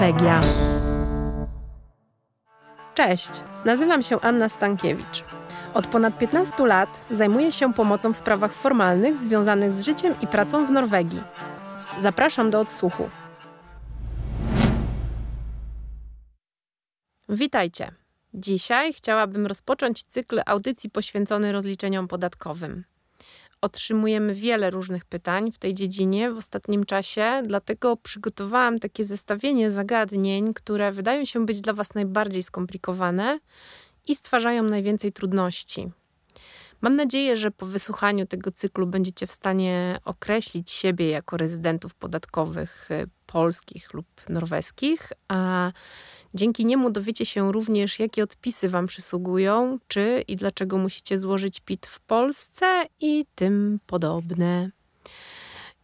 Norwegia. Cześć, nazywam się Anna Stankiewicz. Od ponad 15 lat zajmuję się pomocą w sprawach formalnych związanych z życiem i pracą w Norwegii. Zapraszam do odsłuchu. Witajcie. Dzisiaj chciałabym rozpocząć cykl audycji poświęcony rozliczeniom podatkowym. Otrzymujemy wiele różnych pytań w tej dziedzinie w ostatnim czasie, dlatego przygotowałam takie zestawienie zagadnień, które wydają się być dla Was najbardziej skomplikowane i stwarzają najwięcej trudności. Mam nadzieję, że po wysłuchaniu tego cyklu będziecie w stanie określić siebie jako rezydentów podatkowych y, polskich lub norweskich, a dzięki niemu dowiecie się również, jakie odpisy Wam przysługują, czy i dlaczego musicie złożyć PIT w Polsce i tym podobne.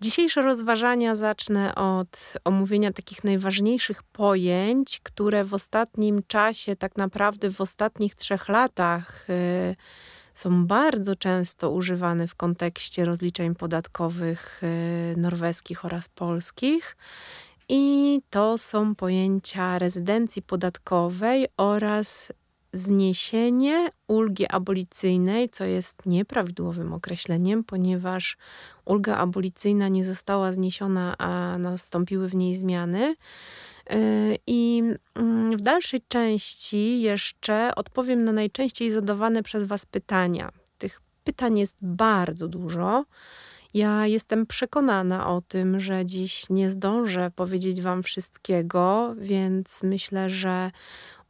Dzisiejsze rozważania zacznę od omówienia takich najważniejszych pojęć, które w ostatnim czasie, tak naprawdę w ostatnich trzech latach, yy, są bardzo często używane w kontekście rozliczeń podatkowych yy, norweskich oraz polskich. I to są pojęcia rezydencji podatkowej oraz zniesienie ulgi abolicyjnej, co jest nieprawidłowym określeniem, ponieważ ulga abolicyjna nie została zniesiona, a nastąpiły w niej zmiany. Y, I mm, w dalszej części jeszcze odpowiem na najczęściej zadawane przez Was pytania. Tych pytań jest bardzo dużo. Ja jestem przekonana o tym, że dziś nie zdążę powiedzieć Wam wszystkiego, więc myślę, że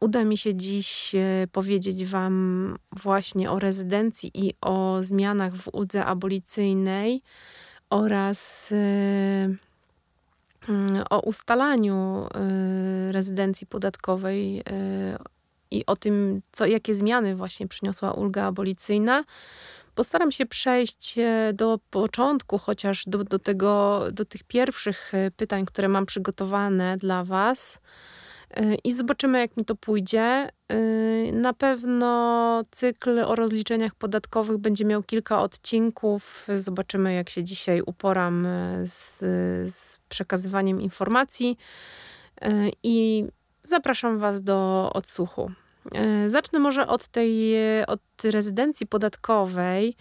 uda mi się dziś e, powiedzieć Wam właśnie o rezydencji i o zmianach w uldze abolicyjnej oraz e, mm, o ustalaniu e, rezydencji podatkowej i o tym, co, jakie zmiany właśnie przyniosła ulga abolicyjna. Postaram się przejść do początku, chociaż do, do, tego, do tych pierwszych pytań, które mam przygotowane dla Was. I zobaczymy, jak mi to pójdzie. Na pewno cykl o rozliczeniach podatkowych będzie miał kilka odcinków. Zobaczymy, jak się dzisiaj uporam z, z przekazywaniem informacji. I zapraszam Was do odsłuchu. Zacznę może od tej od rezydencji podatkowej.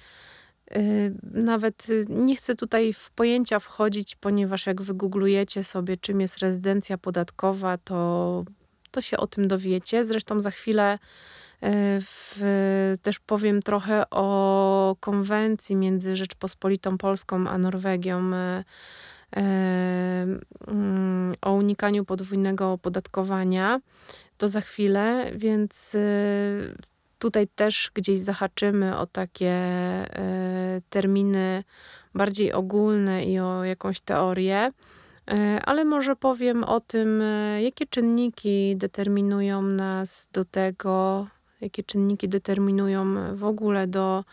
Y, nawet nie chcę tutaj w pojęcia wchodzić, ponieważ jak wygooglujecie sobie, czym jest rezydencja podatkowa, to, to się o tym dowiecie. Zresztą za chwilę w, też powiem trochę o konwencji między Rzeczpospolitą Polską a Norwegią mm, o unikaniu podwójnego opodatkowania. To za chwilę, więc tutaj też gdzieś zahaczymy o takie e, terminy bardziej ogólne i o jakąś teorię. E, ale może powiem o tym, jakie czynniki determinują nas do tego, jakie czynniki determinują w ogóle do,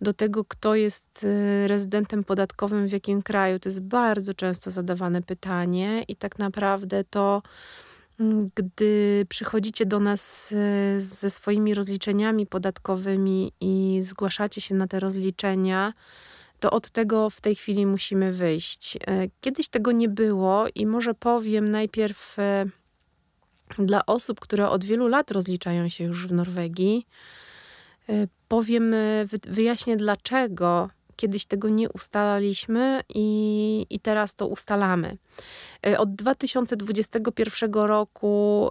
do tego, kto jest rezydentem podatkowym w jakim kraju. To jest bardzo często zadawane pytanie i tak naprawdę to gdy przychodzicie do nas e, ze swoimi rozliczeniami podatkowymi i zgłaszacie się na te rozliczenia, to od tego w tej chwili musimy wyjść. E, kiedyś tego nie było i może powiem najpierw e, dla osób, które od wielu lat rozliczają się już w Norwegii, powiem, wyjaśnię dlaczego Kiedyś tego nie ustalaliśmy i, i teraz to ustalamy. E, od 2021 roku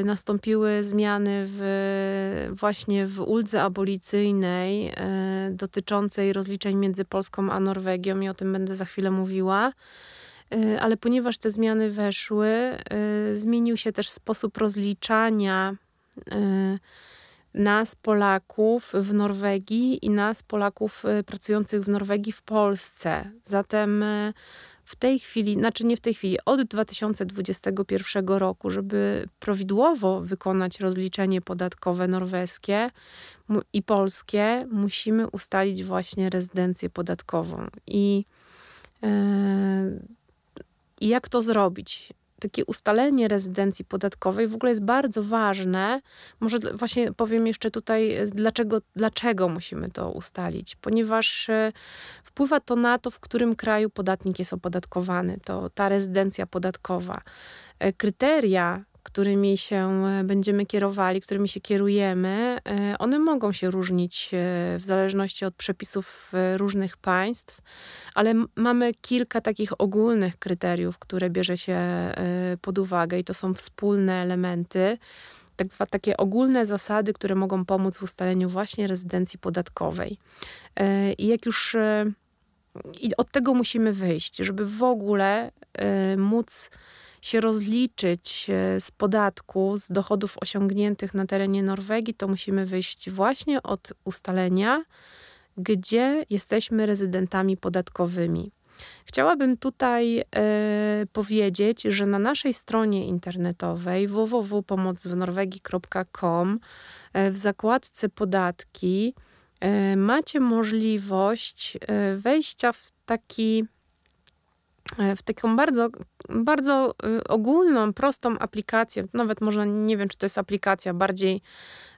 y, nastąpiły zmiany w, właśnie w uldze abolicyjnej y, dotyczącej rozliczeń między Polską a Norwegią i o tym będę za chwilę mówiła. Ale ponieważ te zmiany weszły, zmienił się też sposób rozliczania nas, Polaków w Norwegii i nas, Polaków y, pracujących w Norwegii w Polsce. Zatem y, w tej chwili, znaczy nie w tej chwili, od 2021 roku, żeby prawidłowo wykonać rozliczenie podatkowe norweskie i polskie, musimy ustalić właśnie rezydencję podatkową. I, yy, i jak to zrobić? Takie ustalenie rezydencji podatkowej w ogóle jest bardzo ważne. Może właśnie powiem jeszcze tutaj, e, dlaczego, dlaczego musimy to ustalić. Ponieważ e, wpływa to na to, w którym kraju podatnik jest opodatkowany. To ta rezydencja podatkowa. kryteria którymi się e, będziemy kierowali, którymi się kierujemy, e, one mogą się różnić e, w zależności od przepisów różnych państw, ale mamy kilka takich ogólnych kryteriów, które bierze się pod uwagę i to są wspólne elementy tak zwane takie ogólne zasady, które mogą pomóc w ustaleniu właśnie rezydencji podatkowej. I jak już i od tego musimy wyjść, żeby w ogóle móc się rozliczyć e, z podatku, z dochodów osiągniętych na terenie Norwegii, to musimy wyjść właśnie od ustalenia, gdzie jesteśmy rezydentami podatkowymi. Chciałabym tutaj e, powiedzieć, że na naszej stronie internetowej www.pomocwnorwegii.com e, w zakładce podatki macie możliwość wejścia w taki w taką bardzo, bardzo y, ogólną, prostą aplikację, nawet może nie wiem, czy to jest aplikacja, bardziej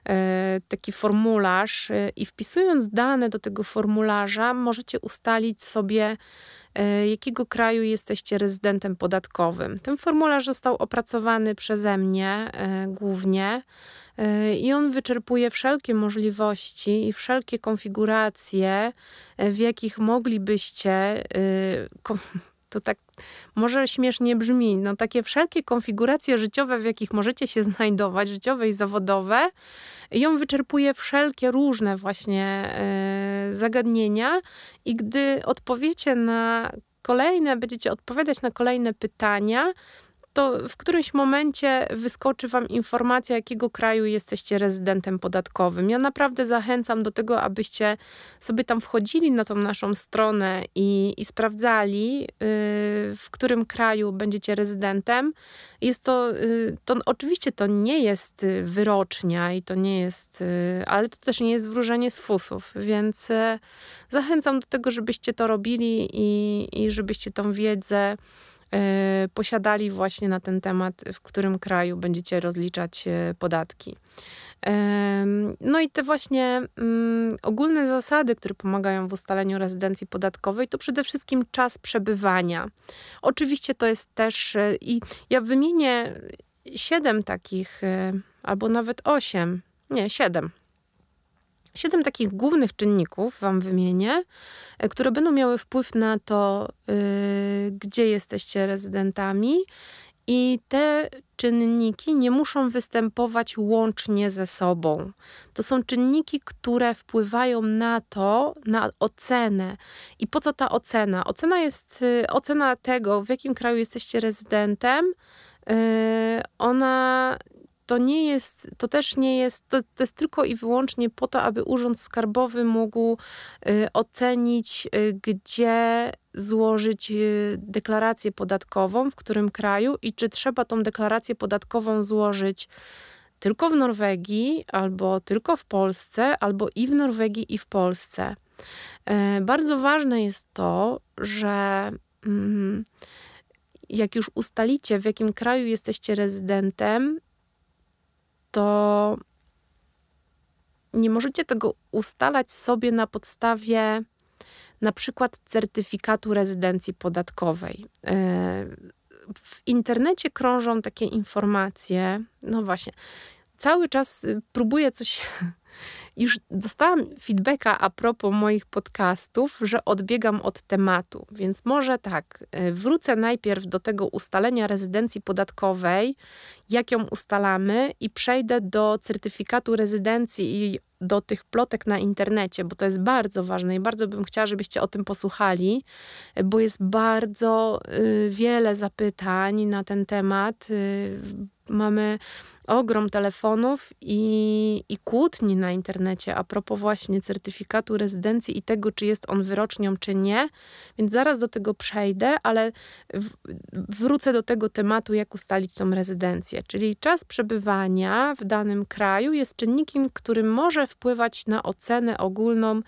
e, taki formularz e, i wpisując dane do tego formularza możecie ustalić sobie, jakiego kraju jesteście rezydentem podatkowym. Ten formularz został opracowany przeze mnie głównie i on wyczerpuje wszelkie możliwości i wszelkie konfiguracje, w jakich moglibyście to tak może śmiesznie brzmi, no takie wszelkie konfiguracje życiowe, w jakich możecie się znajdować, życiowe i zawodowe, on wyczerpuje wszelkie różne właśnie y, zagadnienia. I gdy odpowiecie na kolejne, będziecie odpowiadać na kolejne pytania, to w którymś momencie wyskoczy Wam informacja, jakiego kraju jesteście rezydentem podatkowym. Ja naprawdę zachęcam do tego, abyście sobie tam wchodzili na tą naszą stronę i, i sprawdzali, yy, w którym kraju będziecie rezydentem. Jest to, yy, to, oczywiście to nie jest wyrocznia i to nie jest, ale to też nie jest wróżenie z fusów, więc y, zachęcam do tego, żebyście to robili i, i żebyście tą wiedzę posiadali właśnie na ten temat, w którym kraju będziecie rozliczać e, podatki. No i te właśnie mm, ogólne zasady, które pomagają w ustaleniu rezydencji podatkowej, to przede wszystkim czas przebywania. Oczywiście to jest też, e, i ja wymienię siedem takich, albo nawet osiem, nie, siedem Siedem takich głównych czynników Wam wymienię, e, które będą miały wpływ na to, yy, gdzie jesteście rezydentami. I te czynniki nie muszą występować łącznie ze sobą. To są czynniki, które wpływają na to, na ocenę. I po co ta ocena? Ocena jest y, ocena tego, w jakim kraju jesteście rezydentem. Y, ona to nie jest, to też nie jest, to, to jest tylko i wyłącznie po to, aby Urząd Skarbowy mógł y, ocenić, y, gdzie złożyć y, deklarację podatkową, w którym kraju i czy trzeba tą deklarację podatkową złożyć tylko w Norwegii, albo tylko w Polsce, albo i w Norwegii, i w Polsce. Y, bardzo ważne jest to, że mm, jak już ustalicie, w jakim kraju jesteście rezydentem, to nie możecie tego ustalać sobie na podstawie na przykład certyfikatu rezydencji podatkowej. E, w internecie krążą takie informacje, no właśnie, cały czas próbuję coś już dostałam feedbacka a propos moich podcastów, że odbiegam od tematu, więc może tak, e, wrócę najpierw do tego ustalenia rezydencji podatkowej, jak ją ustalamy i przejdę do certyfikatu rezydencji i do tych plotek na internecie, bo to jest bardzo ważne i bardzo bym chciała, żebyście o tym posłuchali, bo jest bardzo y, wiele zapytań na ten temat. Y, mamy ogrom telefonów i, i kłótni na internecie a propos właśnie certyfikatu rezydencji i tego, czy jest on wyrocznią, czy nie. Więc zaraz do tego przejdę, ale wrócę do tego tematu, jak ustalić tą rezydencję. Czyli czas przebywania w danym kraju jest czynnikiem, który może wpływać na ocenę ogólną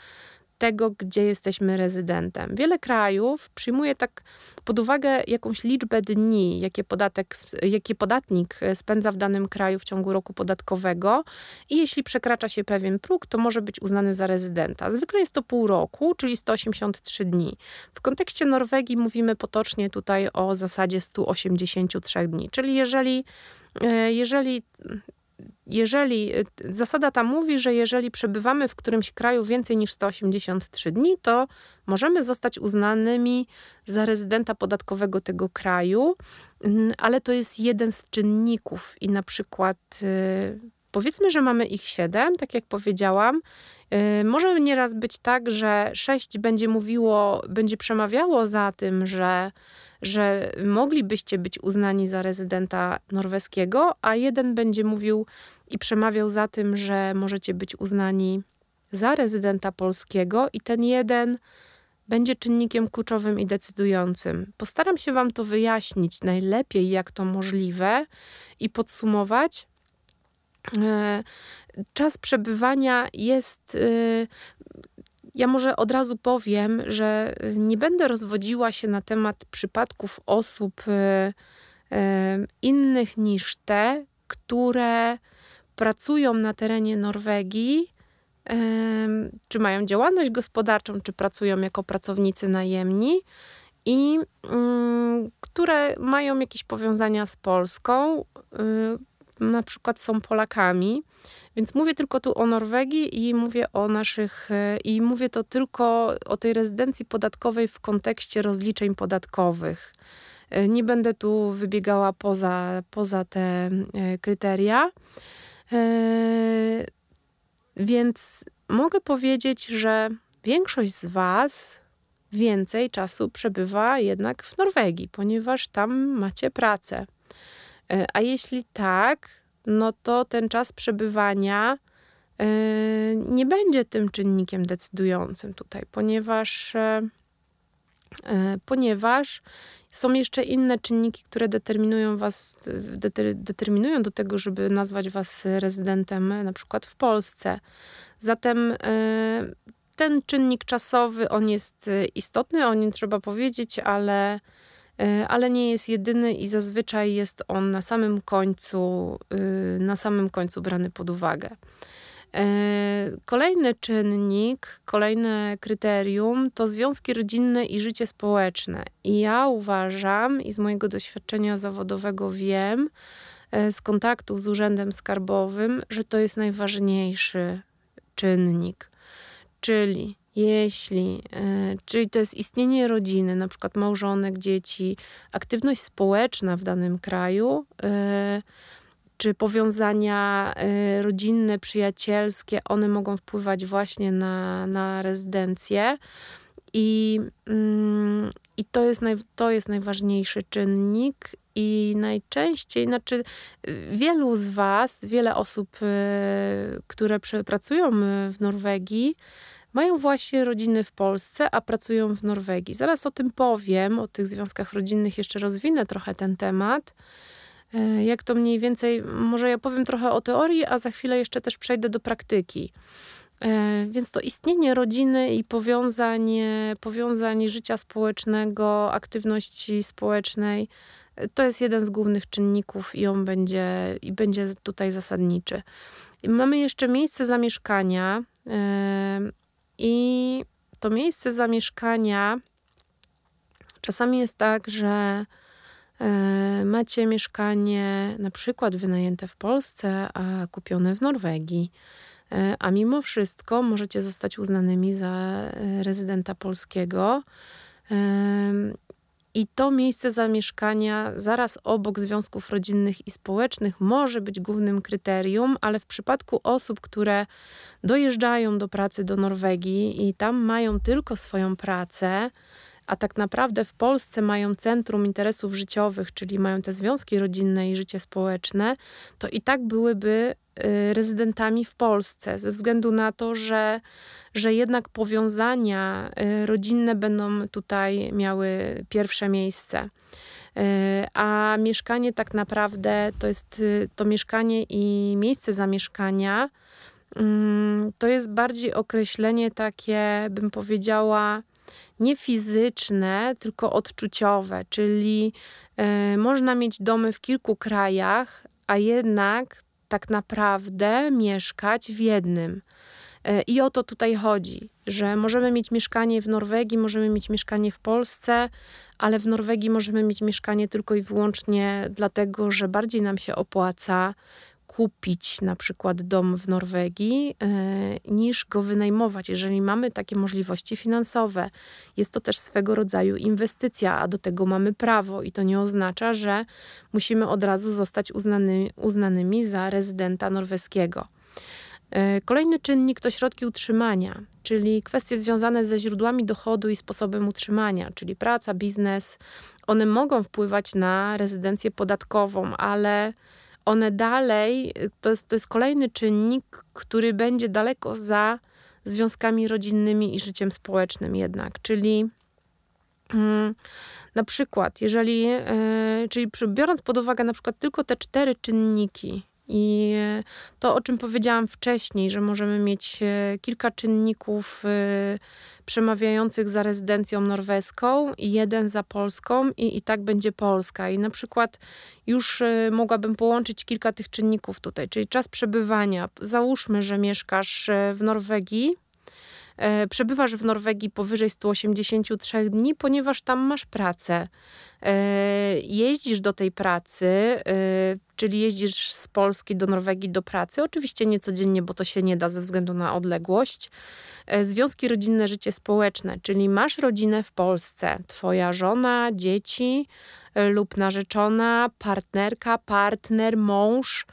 tego, gdzie jesteśmy rezydentem. Wiele krajów przyjmuje tak pod uwagę jakąś liczbę dni, jakie, podatek, jakie podatnik spędza w danym kraju w ciągu roku podatkowego i jeśli przekracza się pewien próg, to może być uznany za rezydenta. Zwykle jest to pół roku, czyli 183 dni. W kontekście Norwegii mówimy potocznie tutaj o zasadzie 183 dni, czyli jeżeli e, jeżeli jeżeli y, zasada ta mówi, że jeżeli przebywamy w którymś kraju więcej niż 183 dni, to możemy zostać uznanymi za rezydenta podatkowego tego kraju, mm, ale to jest jeden z czynników i na przykład y, powiedzmy, że mamy ich 7, tak jak powiedziałam, y, może nieraz być tak, że 6 będzie mówiło, będzie przemawiało za tym, że że moglibyście być uznani za rezydenta norweskiego, a jeden będzie mówił i przemawiał za tym, że możecie być uznani za rezydenta polskiego, i ten jeden będzie czynnikiem kluczowym i decydującym. Postaram się Wam to wyjaśnić najlepiej, jak to możliwe i podsumować. E, czas przebywania jest e, ja może od razu powiem, że nie będę rozwodziła się na temat przypadków osób y, innych niż te, które pracują na terenie Norwegii, czy mają działalność gospodarczą, czy pracują jako pracownicy najemni i mm, które mają jakieś powiązania z Polską, na przykład są Polakami. Więc mówię tylko tu o Norwegii i mówię o naszych, e, i mówię to tylko o tej rezydencji podatkowej w kontekście rozliczeń podatkowych. E, nie będę tu wybiegała poza, poza te e, kryteria. Więc mogę powiedzieć, że większość z Was więcej czasu przebywa jednak w Norwegii, ponieważ tam macie pracę. A jeśli tak, no to ten czas przebywania e, nie będzie tym czynnikiem decydującym tutaj, ponieważ, ponieważ są jeszcze inne czynniki, które determinują was, determinują do tego, żeby nazwać was rezydentem na przykład w Polsce. Zatem ten czynnik czasowy, on jest istotny, o nim trzeba powiedzieć, ale E, ale nie jest jedyny i zazwyczaj jest on na samym końcu, na samym końcu brany pod uwagę. E, kolejny czynnik, kolejne kryterium to związki rodzinne i życie społeczne. I ja uważam i z mojego doświadczenia zawodowego wiem, e, z kontaktów z Urzędem Skarbowym, że to jest najważniejszy czynnik. Czyli jeśli, e, czyli to jest istnienie rodziny, na przykład małżonek, dzieci, aktywność społeczna w danym kraju, czy powiązania e, rodzinne, przyjacielskie, one mogą wpływać właśnie na, na rezydencję. I, mm, i to, jest naj, to jest najważniejszy czynnik. I najczęściej, znaczy wielu z Was, wiele osób, które pracują w Norwegii, mają właśnie rodziny w Polsce, a pracują w Norwegii. Zaraz o tym powiem, o tych związkach rodzinnych jeszcze rozwinę trochę ten temat. E, jak to mniej więcej, może ja powiem trochę o teorii, a za chwilę jeszcze też przejdę do praktyki. E, więc to istnienie rodziny i powiązanie, powiązanie życia społecznego, aktywności społecznej, e, to jest jeden z głównych czynników i on będzie, i będzie tutaj zasadniczy. Mamy jeszcze miejsce zamieszkania. I to miejsce zamieszkania czasami jest tak, że macie mieszkanie na przykład wynajęte w Polsce, a kupione w Norwegii. E, a mimo wszystko możecie zostać uznanymi za e, rezydenta polskiego. I to miejsce zamieszkania zaraz obok związków rodzinnych i społecznych może być głównym kryterium, ale w przypadku osób, które dojeżdżają do pracy do Norwegii i tam mają tylko swoją pracę, a tak naprawdę w Polsce mają centrum interesów życiowych, czyli mają te związki rodzinne i życie społeczne, to i tak byłyby y, rezydentami w Polsce, ze względu na to, że, że jednak powiązania y, rodzinne będą tutaj miały pierwsze miejsce. Y, a mieszkanie tak naprawdę to jest to mieszkanie i miejsce zamieszkania mm, to jest bardziej określenie takie, bym powiedziała, nie fizyczne, tylko odczuciowe, czyli y, można mieć domy w kilku krajach, a jednak tak naprawdę mieszkać w jednym. E, I o to tutaj chodzi, że możemy mieć mieszkanie w Norwegii, możemy mieć mieszkanie w Polsce, ale w Norwegii możemy mieć mieszkanie tylko i wyłącznie dlatego, że bardziej nam się opłaca kupić na przykład dom w Norwegii, yy, niż go wynajmować, jeżeli mamy takie możliwości finansowe. Jest to też swego rodzaju inwestycja, a do tego mamy prawo i to nie oznacza, że musimy od razu zostać uznany, uznanymi za rezydenta norweskiego. E, kolejny czynnik to środki utrzymania, czyli kwestie związane ze źródłami dochodu i sposobem utrzymania, czyli praca, biznes. One mogą wpływać na rezydencję podatkową, ale one dalej, to jest, to jest kolejny czynnik, który będzie daleko za związkami rodzinnymi i życiem społecznym jednak, czyli mm, na przykład, jeżeli, yy, czyli biorąc pod uwagę na przykład tylko te cztery czynniki, i to, o czym powiedziałam wcześniej, że możemy mieć e, kilka czynników e, przemawiających za rezydencją norweską i jeden za polską i, i tak będzie Polska. I na przykład już e, mogłabym połączyć kilka tych czynników tutaj, czyli czas przebywania. Załóżmy, że mieszkasz w Norwegii, przebywasz w Norwegii powyżej 183 dni, ponieważ tam masz pracę. Jeździsz do tej pracy, czyli jeździsz z Polski do Norwegii do pracy. Oczywiście nie codziennie, bo to się nie da ze względu na odległość. E, związki rodzinne, życie społeczne, czyli masz rodzinę w Polsce, twoja żona, dzieci e, lub narzeczona, partnerka, partner, mąż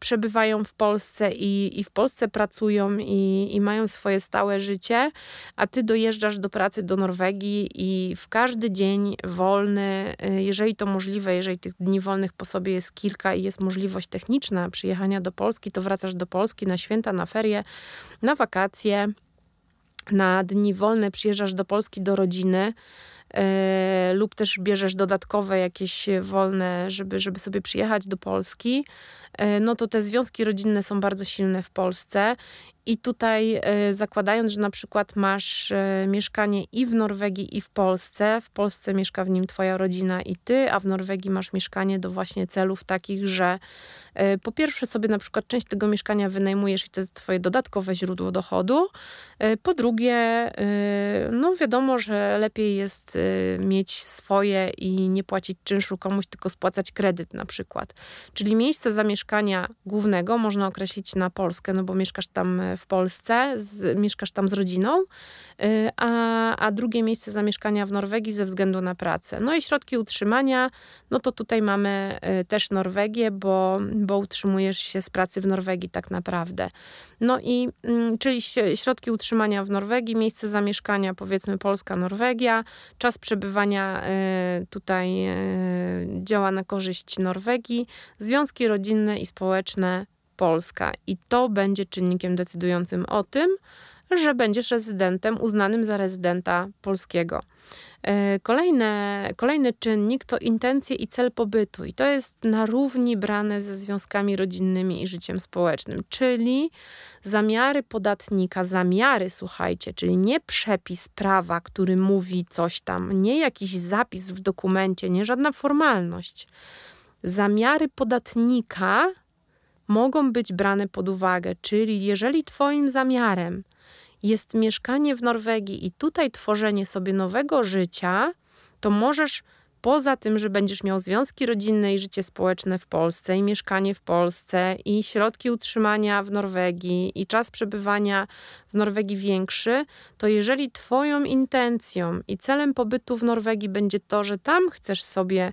przebywają w Polsce i, i w Polsce pracują i, i mają swoje stałe życie, a ty dojeżdżasz do pracy do Norwegii i w każdy dzień wolny, y, jeżeli to możliwe, jeżeli tych dni wolnych po sobie jest kilka i jest możliwość techniczna przyjechania do Polski, to wracasz do Polski na święta, na ferie, na wakacje, na dni wolne przyjeżdżasz do Polski do rodziny. Yy, lub też bierzesz dodatkowe jakieś wolne, żeby, żeby sobie przyjechać do Polski, no to te związki rodzinne są bardzo silne w Polsce i tutaj e, zakładając, że na przykład masz e, mieszkanie i w Norwegii, i w Polsce, w Polsce mieszka w nim twoja rodzina i ty, a w Norwegii masz mieszkanie do właśnie celów takich, że po pierwsze sobie na przykład część tego mieszkania wynajmujesz i to jest twoje dodatkowe źródło dochodu. Po drugie, no wiadomo, że lepiej jest mieć swoje i nie płacić czynszu komuś, tylko spłacać kredyt na przykład. Czyli miejsce zamieszkania mieszkania głównego można określić na Polskę, no bo mieszkasz tam e, w Polsce, z, mieszkasz tam z rodziną, e, a, a drugie miejsce zamieszkania w Norwegii ze względu na pracę. No i środki utrzymania, no to tutaj mamy e, też Norwegię, bo, bo utrzymujesz się z pracy w Norwegii tak naprawdę. No i mm, czyli środki utrzymania w Norwegii, miejsce zamieszkania powiedzmy Polska, Norwegia, czas przebywania tutaj działa na korzyść Norwegii, związki rodzinne i społeczne Polska. I to będzie czynnikiem decydującym o tym, że będziesz rezydentem uznanym za rezydenta polskiego. E, kolejne, kolejny czynnik to intencje i cel pobytu, i to jest na równi brane ze związkami rodzinnymi i życiem społecznym, czyli zamiary podatnika, zamiary, słuchajcie, czyli nie przepis prawa, który mówi coś tam, nie jakiś zapis w dokumencie, nie żadna formalność zamiary podatnika mogą być brane pod uwagę, czyli jeżeli Twoim zamiarem jest mieszkanie w Norwegii i tutaj tworzenie sobie nowego życia, to możesz poza tym, że będziesz miał związki rodzinne i życie społeczne w Polsce, i mieszkanie w Polsce, i środki utrzymania w Norwegii, i czas przebywania w Norwegii większy, to jeżeli Twoją intencją i celem pobytu w Norwegii będzie to, że tam chcesz sobie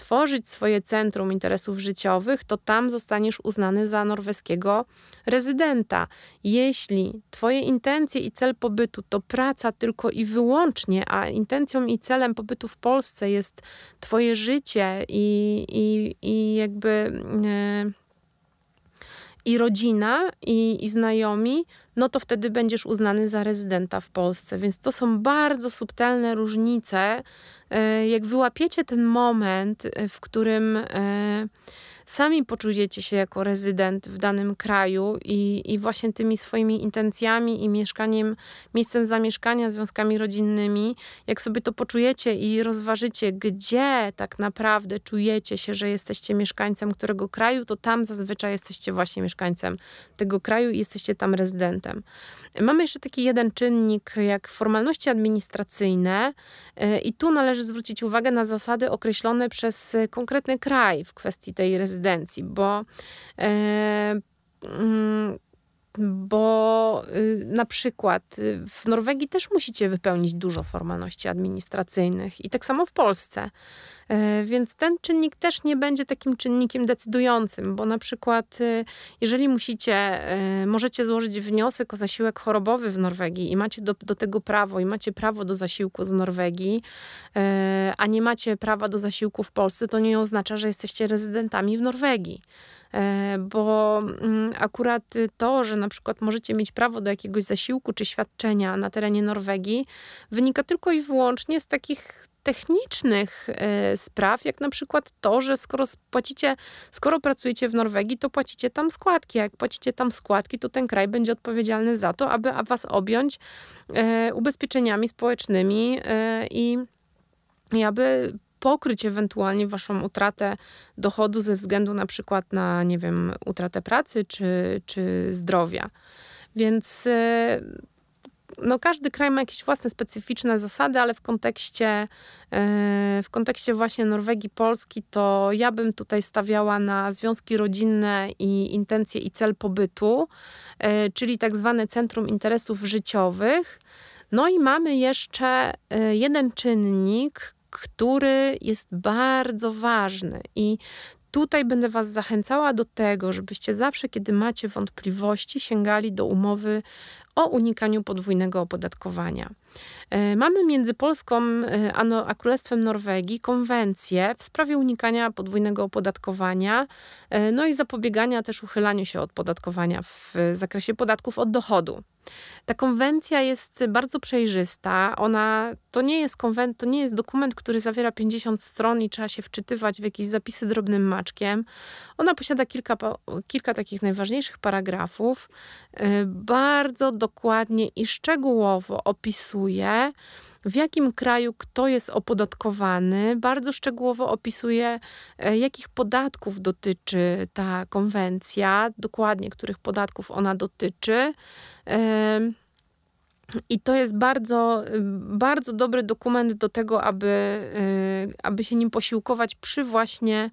tworzyć swoje centrum interesów życiowych, to tam zostaniesz uznany za norweskiego rezydenta. Jeśli Twoje intencje i cel pobytu to praca tylko i wyłącznie, a intencją i celem pobytu w Polsce jest Twoje życie i, i, i jakby. Yy, i rodzina, i, i znajomi, no to wtedy będziesz uznany za rezydenta w Polsce. Więc to są bardzo subtelne różnice. E, jak wyłapiecie ten moment, e, w którym e, sami poczujecie się jako rezydent w danym kraju i, i właśnie tymi swoimi intencjami i mieszkaniem, miejscem zamieszkania, związkami rodzinnymi, jak sobie to poczujecie i rozważycie, gdzie tak naprawdę czujecie się, że jesteście mieszkańcem którego kraju, to tam zazwyczaj jesteście właśnie mieszkańcem tego kraju i jesteście tam rezydentem. Mamy jeszcze taki jeden czynnik, jak formalności administracyjne, e, i tu należy zwrócić uwagę na zasady określone przez konkretny kraj w kwestii tej rezydencji, bo e, mm, bo y, na przykład y, w Norwegii też musicie wypełnić dużo formalności administracyjnych i tak samo w Polsce. E, więc ten czynnik też nie będzie takim czynnikiem decydującym, bo na przykład y, jeżeli musicie, e, możecie złożyć wniosek o zasiłek chorobowy w Norwegii i macie do, do tego prawo i macie prawo do zasiłku z Norwegii, e, a nie macie prawa do zasiłku w Polsce, to nie oznacza, że jesteście rezydentami w Norwegii. Bo mm, akurat to, że na przykład możecie mieć prawo do jakiegoś zasiłku czy świadczenia na terenie Norwegii, wynika tylko i wyłącznie z takich technicznych y, spraw, jak na przykład to, że skoro płacicie, skoro pracujecie w Norwegii, to płacicie tam składki, a jak płacicie tam składki, to ten kraj będzie odpowiedzialny za to, aby was objąć y, ubezpieczeniami społecznymi y, i, i aby pokryć ewentualnie waszą utratę dochodu ze względu na przykład na, nie wiem, utratę pracy czy, czy zdrowia. Więc no, każdy kraj ma jakieś własne specyficzne zasady, ale w kontekście, e, w kontekście właśnie Norwegii, Polski, to ja bym tutaj stawiała na związki rodzinne i intencje i cel pobytu, e, czyli tak zwane centrum interesów życiowych. No i mamy jeszcze e, jeden czynnik, który jest bardzo ważny i Tutaj będę Was zachęcała do tego, żebyście zawsze, kiedy macie wątpliwości, sięgali do umowy o unikaniu podwójnego opodatkowania. E, mamy między Polską e, a Królestwem Norwegii konwencję w sprawie unikania podwójnego opodatkowania, e, no i zapobiegania też uchylaniu się od podatkowania w zakresie podatków od dochodu. Ta konwencja jest bardzo przejrzysta. Ona to nie jest konwen- to nie jest dokument, który zawiera 50 stron i trzeba się wczytywać w jakieś zapisy drobnym maczkiem. Ona posiada kilka, kilka takich najważniejszych paragrafów. Bardzo dokładnie i szczegółowo opisuje, w jakim kraju kto jest opodatkowany. Bardzo szczegółowo opisuje, e, jakich podatków dotyczy ta konwencja, dokładnie których podatków ona dotyczy. I to jest bardzo, bardzo dobry dokument do tego, aby, y, aby się nim posiłkować przy właśnie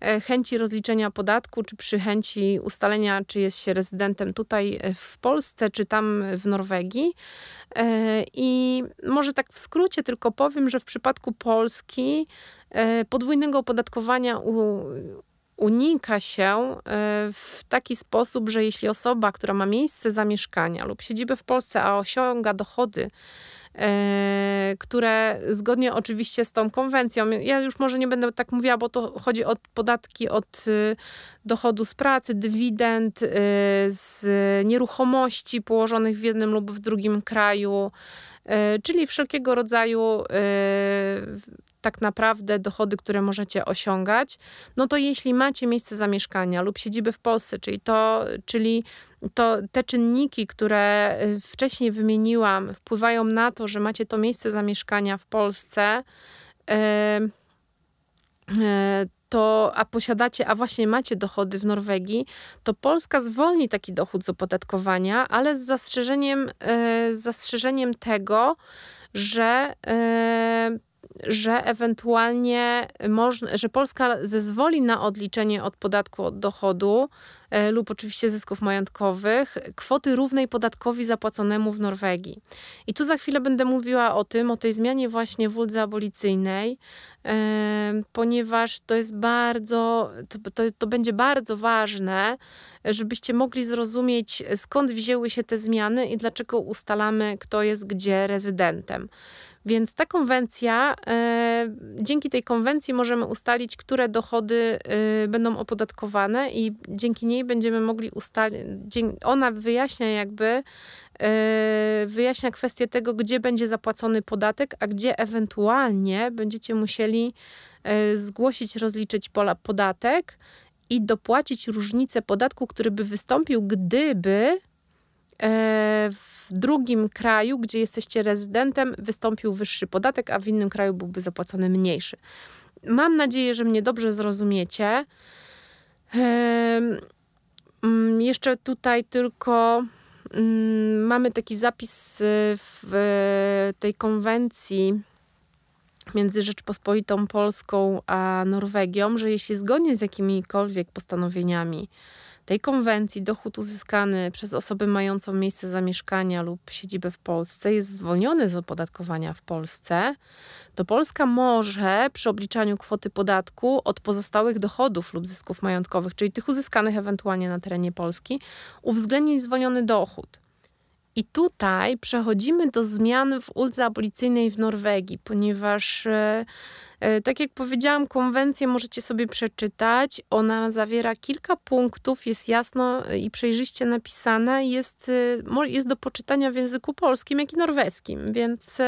e, chęci rozliczenia podatku, czy przy chęci ustalenia, czy jest się rezydentem tutaj e, w Polsce, czy tam w Norwegii. E, I może tak w skrócie tylko powiem, że w przypadku Polski podwójnego opodatkowania u, unika się e, w taki sposób, że jeśli osoba, która ma miejsce zamieszkania lub siedzibę w Polsce, a osiąga dochody, e, które zgodnie oczywiście z tą konwencją, ja już może nie będę tak mówiła, bo to chodzi o podatki od e, dochodu z pracy, dywidend, z nieruchomości położonych w jednym lub w drugim kraju, czyli wszelkiego rodzaju tak naprawdę dochody, które możecie osiągać, no to jeśli macie miejsce zamieszkania lub siedzibę w Polsce, czyli to, czyli to te czynniki, które y, wcześniej wymieniłam, wpływają na to, że macie to miejsce zamieszkania w Polsce, to, a posiadacie, a właśnie macie dochody w Norwegii, to Polska zwolni taki dochód z opodatkowania, ale z zastrzeżeniem, y, z zastrzeżeniem tego, że że ewentualnie można, że Polska zezwoli na odliczenie od podatku od dochodu e, lub oczywiście zysków majątkowych kwoty równej podatkowi zapłaconemu w Norwegii. I tu za chwilę będę mówiła o tym, o tej zmianie właśnie w uldze abolicyjnej, e, ponieważ to jest bardzo, to, to, to będzie bardzo ważne, żebyście mogli zrozumieć skąd wzięły się te zmiany i dlaczego ustalamy, kto jest gdzie rezydentem. Więc ta konwencja, e, dzięki tej konwencji możemy ustalić, które dochody e, będą opodatkowane i dzięki niej będziemy mogli ustalić, ona wyjaśnia jakby, e, wyjaśnia kwestię tego, gdzie będzie zapłacony podatek, a gdzie ewentualnie będziecie musieli zgłosić, rozliczyć podatek i dopłacić różnicę podatku, który by wystąpił, gdyby w drugim kraju, gdzie jesteście rezydentem, wystąpił wyższy podatek, a w innym kraju byłby zapłacony mniejszy. Mam nadzieję, że mnie dobrze zrozumiecie. Mm, jeszcze tutaj tylko mm, mamy taki zapis w tej konwencji między Rzeczpospolitą Polską a Norwegią, że jeśli zgodnie z jakimikolwiek postanowieniami tej konwencji dochód uzyskany przez osobę mającą miejsce zamieszkania lub siedzibę w Polsce jest zwolniony z opodatkowania w Polsce, to Polska może przy obliczaniu kwoty podatku od pozostałych dochodów lub zysków majątkowych, czyli tych uzyskanych ewentualnie na terenie Polski, uwzględnić zwolniony dochód. I tutaj przechodzimy do zmian w uldze abolicyjnej w Norwegii, ponieważ, e, e, tak jak powiedziałam, konwencję możecie sobie przeczytać. Ona zawiera kilka punktów, jest jasno i przejrzyście napisana, jest, e, jest do poczytania w języku polskim, jak i norweskim, więc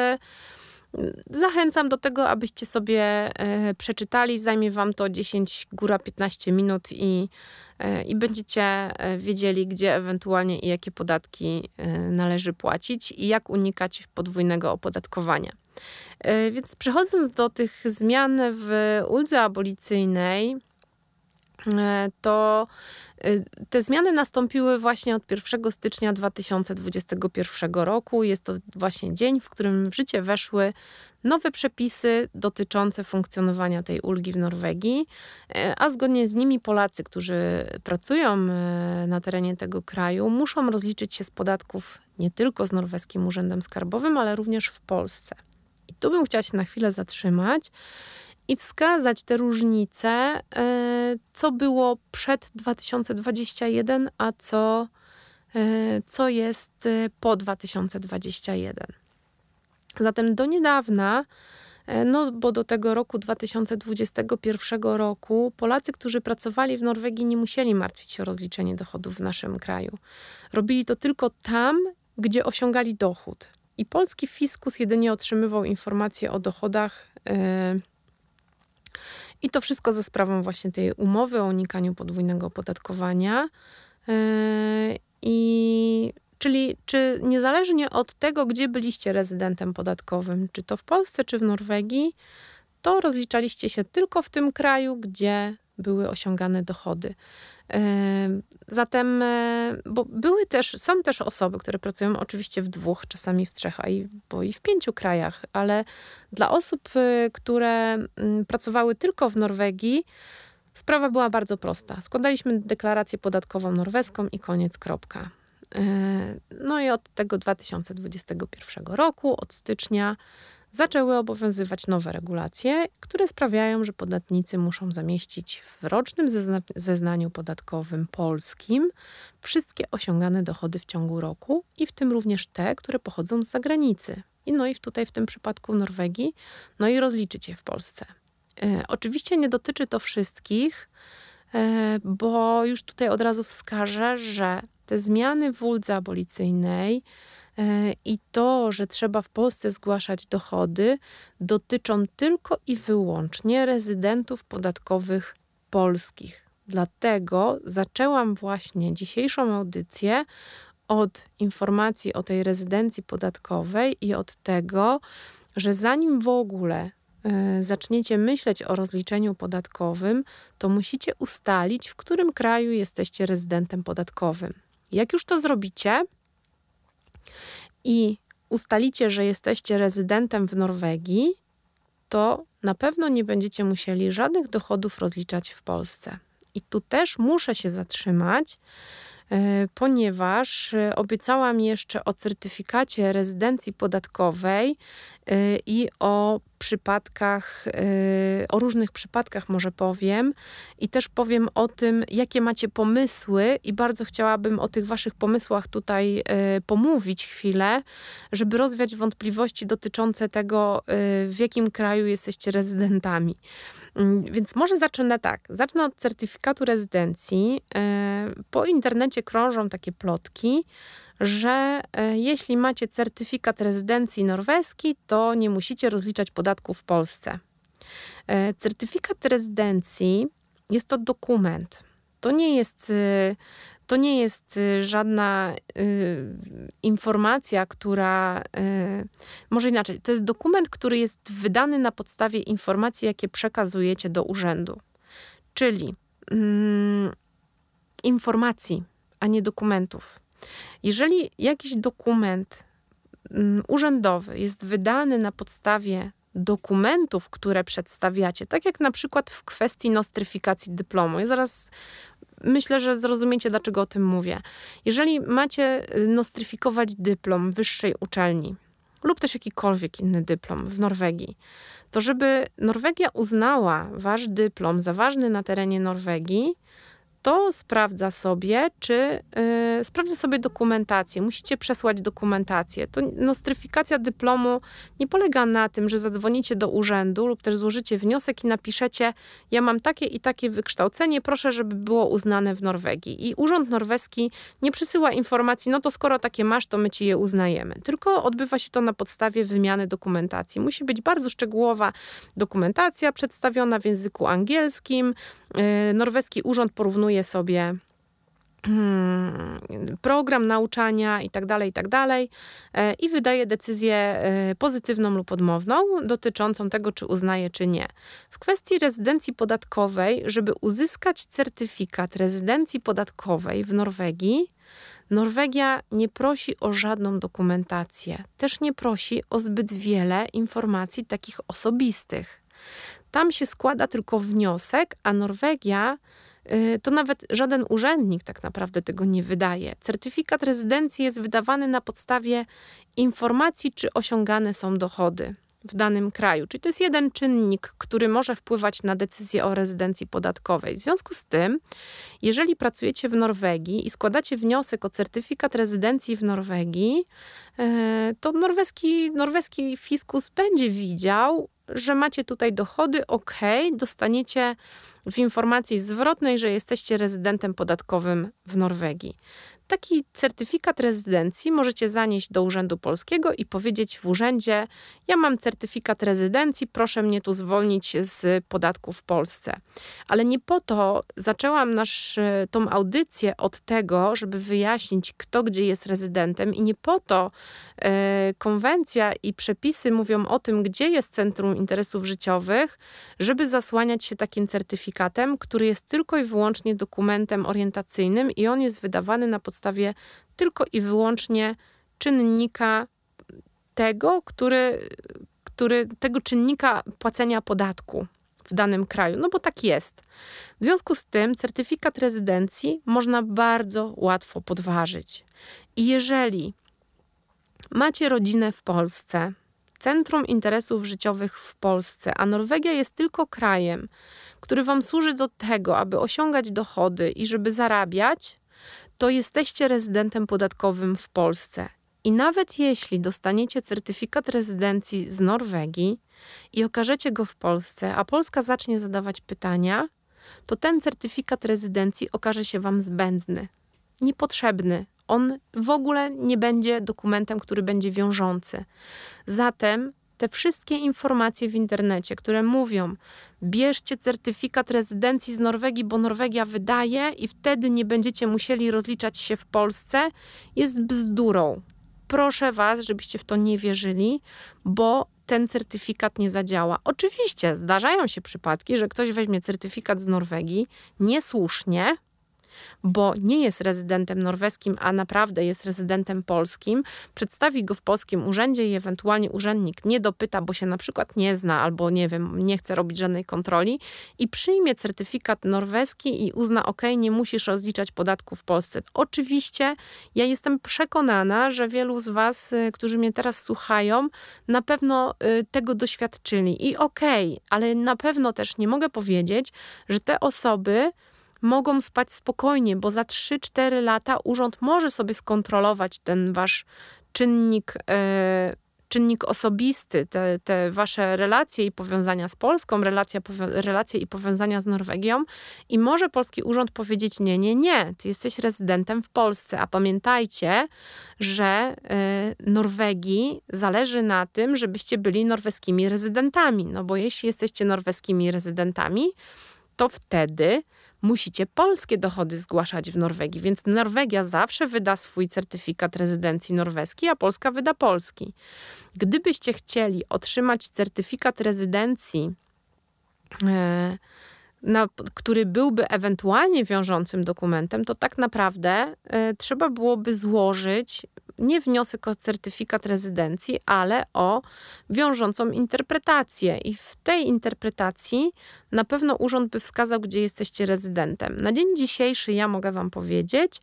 Zachęcam do tego, abyście sobie e, przeczytali. Zajmie Wam to 10, góra 15 minut i, e, i będziecie e, wiedzieli, gdzie ewentualnie i jakie podatki należy płacić i jak unikać podwójnego opodatkowania. Więc przechodząc do tych zmian w uldze abolicyjnej, to Y, te zmiany nastąpiły właśnie od 1 stycznia 2021 roku. Jest to właśnie dzień, w którym w życie weszły nowe przepisy dotyczące funkcjonowania tej ulgi w Norwegii, y, a zgodnie z nimi Polacy, którzy pracują na terenie tego kraju, muszą rozliczyć się z podatków nie tylko z norweskim urzędem skarbowym, ale również w Polsce. I tu bym chciała się na chwilę zatrzymać i wskazać te różnice, e, co było przed 2021, a co, e, co jest e, po 2021. Zatem do niedawna, no bo do tego roku 2021 roku, Polacy, którzy pracowali w Norwegii, nie musieli martwić się o rozliczenie dochodów w naszym kraju. Robili to tylko tam, gdzie osiągali dochód. I polski fiskus jedynie otrzymywał informacje o dochodach. Yy, i to wszystko za sprawą właśnie tej umowy o unikaniu podwójnego opodatkowania. E, I czyli czy niezależnie od tego, gdzie byliście rezydentem podatkowym, czy to w Polsce, czy w Norwegii, to rozliczaliście się tylko w tym kraju, gdzie były osiągane dochody. Zatem, e, bo były też, są też osoby, które pracują oczywiście w dwóch, czasami w trzech, a i, bo i w pięciu krajach, ale dla osób, e, które mm, pracowały tylko w Norwegii, sprawa była bardzo prosta. Składaliśmy deklarację podatkową norweską i koniec, kropka. E, no i od tego 2021 roku, od stycznia, zaczęły obowiązywać nowe regulacje, które sprawiają, że podatnicy muszą zamieścić w rocznym zezna zeznaniu podatkowym polskim wszystkie osiągane dochody w ciągu roku i w tym również te, które pochodzą z zagranicy. I no i tutaj w tym przypadku Norwegii, no i rozliczyć je w Polsce. E, oczywiście nie dotyczy to wszystkich, e, bo już tutaj od razu wskażę, że te zmiany w uldze abolicyjnej I to, że trzeba w Polsce zgłaszać dochody, dotyczą tylko i wyłącznie rezydentów podatkowych polskich. Dlatego zaczęłam właśnie dzisiejszą audycję od informacji o tej rezydencji podatkowej i od tego, że zanim w ogóle y, zaczniecie myśleć o rozliczeniu podatkowym, to musicie ustalić, w którym kraju jesteście rezydentem podatkowym. Jak już to zrobicie, i ustalicie, że jesteście rezydentem w Norwegii, to na pewno nie będziecie musieli żadnych dochodów rozliczać w Polsce. I tu też muszę się zatrzymać, E, ponieważ e, obiecałam jeszcze o certyfikacie rezydencji podatkowej i o przypadkach, o różnych przypadkach może powiem i też powiem o tym, jakie macie pomysły i bardzo chciałabym o tych waszych pomysłach tutaj pomówić chwilę, żeby rozwiać wątpliwości dotyczące tego, w jakim kraju jesteście rezydentami. Mm, więc może zacznę tak. Zacznę od certyfikatu rezydencji. Po internecie krążą takie plotki, że e, jeśli macie certyfikat rezydencji norweski, to nie musicie rozliczać podatku w Polsce. E, certyfikat rezydencji jest to dokument. To nie jest, y, to nie jest y, żadna y, informacja, która. Y, może inaczej, to jest dokument, który jest wydany na podstawie informacji, jakie przekazujecie do urzędu. Czyli mm, informacji, a nie dokumentów. Jeżeli jakiś dokument mm, urzędowy jest wydany na podstawie dokumentów, które przedstawiacie, tak jak na przykład w kwestii nostryfikacji dyplomu. Ja zaraz myślę, że zrozumiecie, dlaczego o tym mówię. Jeżeli macie y, nostryfikować dyplom wyższej uczelni lub też jakikolwiek inny dyplom w Norwegii, to żeby Norwegia uznała wasz dyplom za ważny na terenie Norwegii, to sprawdza sobie, czy yy, sprawdza sobie dokumentację. Musicie przesłać dokumentację. To nostryfikacja dyplomu nie polega na tym, że zadzwonicie do urzędu lub też złożycie wniosek i napiszecie: Ja mam takie i takie wykształcenie, proszę, żeby było uznane w Norwegii. I urząd norweski nie przysyła informacji: No to skoro takie masz, to my ci je uznajemy. Tylko odbywa się to na podstawie wymiany dokumentacji. Musi być bardzo szczegółowa dokumentacja przedstawiona w języku angielskim. Yy, norweski urząd porównuje sobie hmm, program nauczania i tak dalej, i tak dalej e, i wydaje decyzję e, pozytywną lub odmowną dotyczącą tego, czy uznaje, czy nie. W kwestii rezydencji podatkowej, żeby uzyskać certyfikat rezydencji podatkowej w Norwegii, Norwegia nie prosi o żadną dokumentację, też nie prosi o zbyt wiele informacji takich osobistych. Tam się składa tylko wniosek, a Norwegia to nawet żaden urzędnik tak naprawdę tego nie wydaje. Certyfikat rezydencji jest wydawany na podstawie informacji, czy osiągane są dochody w danym kraju. Czyli to jest jeden czynnik, który może wpływać na decyzję o rezydencji podatkowej. W związku z tym, jeżeli pracujecie w Norwegii i składacie wniosek o certyfikat rezydencji w Norwegii, y, to norweski, norweski fiskus będzie widział, że macie tutaj dochody, ok, dostaniecie w informacji zwrotnej, że jesteście rezydentem podatkowym w Norwegii. Taki certyfikat rezydencji możecie zanieść do Urzędu Polskiego i powiedzieć w urzędzie: Ja mam certyfikat rezydencji, proszę mnie tu zwolnić z podatku w Polsce. Ale nie po to zaczęłam nasz, tą audycję od tego, żeby wyjaśnić, kto gdzie jest rezydentem, i nie po to e, konwencja i przepisy mówią o tym, gdzie jest Centrum Interesów Życiowych, żeby zasłaniać się takim certyfikatem, który jest tylko i wyłącznie dokumentem orientacyjnym i on jest wydawany na podstawie podstawie tylko i wyłącznie czynnika tego, który, który, tego czynnika płacenia podatku w danym kraju, no bo tak jest. W związku z tym certyfikat rezydencji można bardzo łatwo podważyć. I jeżeli macie rodzinę w Polsce, Centrum Interesów Życiowych w Polsce, a Norwegia jest tylko krajem, który Wam służy do tego, aby osiągać dochody i żeby zarabiać, to jesteście rezydentem podatkowym w Polsce. I nawet jeśli dostaniecie certyfikat rezydencji z Norwegii i okażecie go w Polsce, a Polska zacznie zadawać pytania, to ten certyfikat rezydencji okaże się Wam zbędny, niepotrzebny. On w ogóle nie będzie dokumentem, który będzie wiążący. Zatem te wszystkie informacje w internecie, które mówią, bierzcie certyfikat rezydencji z Norwegii, bo Norwegia wydaje i wtedy nie będziecie musieli rozliczać się w Polsce, jest bzdurą. Proszę Was, żebyście w to nie wierzyli, bo ten certyfikat nie zadziała. Oczywiście zdarzają się przypadki, że ktoś weźmie certyfikat z Norwegii niesłusznie, bo nie jest rezydentem norweskim, a naprawdę jest rezydentem polskim, przedstawi go w polskim urzędzie i ewentualnie urzędnik nie dopyta, bo się na przykład nie zna albo nie wiem, nie chce robić żadnej kontroli i przyjmie certyfikat norweski i uzna, ok, nie musisz rozliczać podatku w Polsce. Oczywiście ja jestem przekonana, że wielu z Was, y, którzy mnie teraz słuchają, na pewno y, tego doświadczyli i okay, ale na pewno też nie mogę powiedzieć, że te osoby mogą spać spokojnie, bo za 3-4 lata urząd może sobie skontrolować ten wasz czynnik, e, czynnik osobisty, te, te wasze relacje i powiązania z Polską, relacja, relacje i powiązania z Norwegią. I może polski urząd powiedzieć nie, nie, nie, ty jesteś rezydentem w Polsce, a pamiętajcie, że e, Norwegii zależy na tym, żebyście byli norweskimi rezydentami, no bo jeśli jesteście norweskimi rezydentami, to wtedy musicie polskie dochody zgłaszać w Norwegii, więc Norwegia zawsze wyda swój certyfikat rezydencji norweskiej, a Polska wyda polski. Gdybyście chcieli otrzymać certyfikat rezydencji, e, na, który byłby ewentualnie wiążącym dokumentem, to tak naprawdę y, trzeba byłoby złożyć nie wniosek o certyfikat rezydencji, ale o wiążącą interpretację. I w tej interpretacji na pewno urząd by wskazał, gdzie jesteście rezydentem. Na dzień dzisiejszy ja mogę Wam powiedzieć,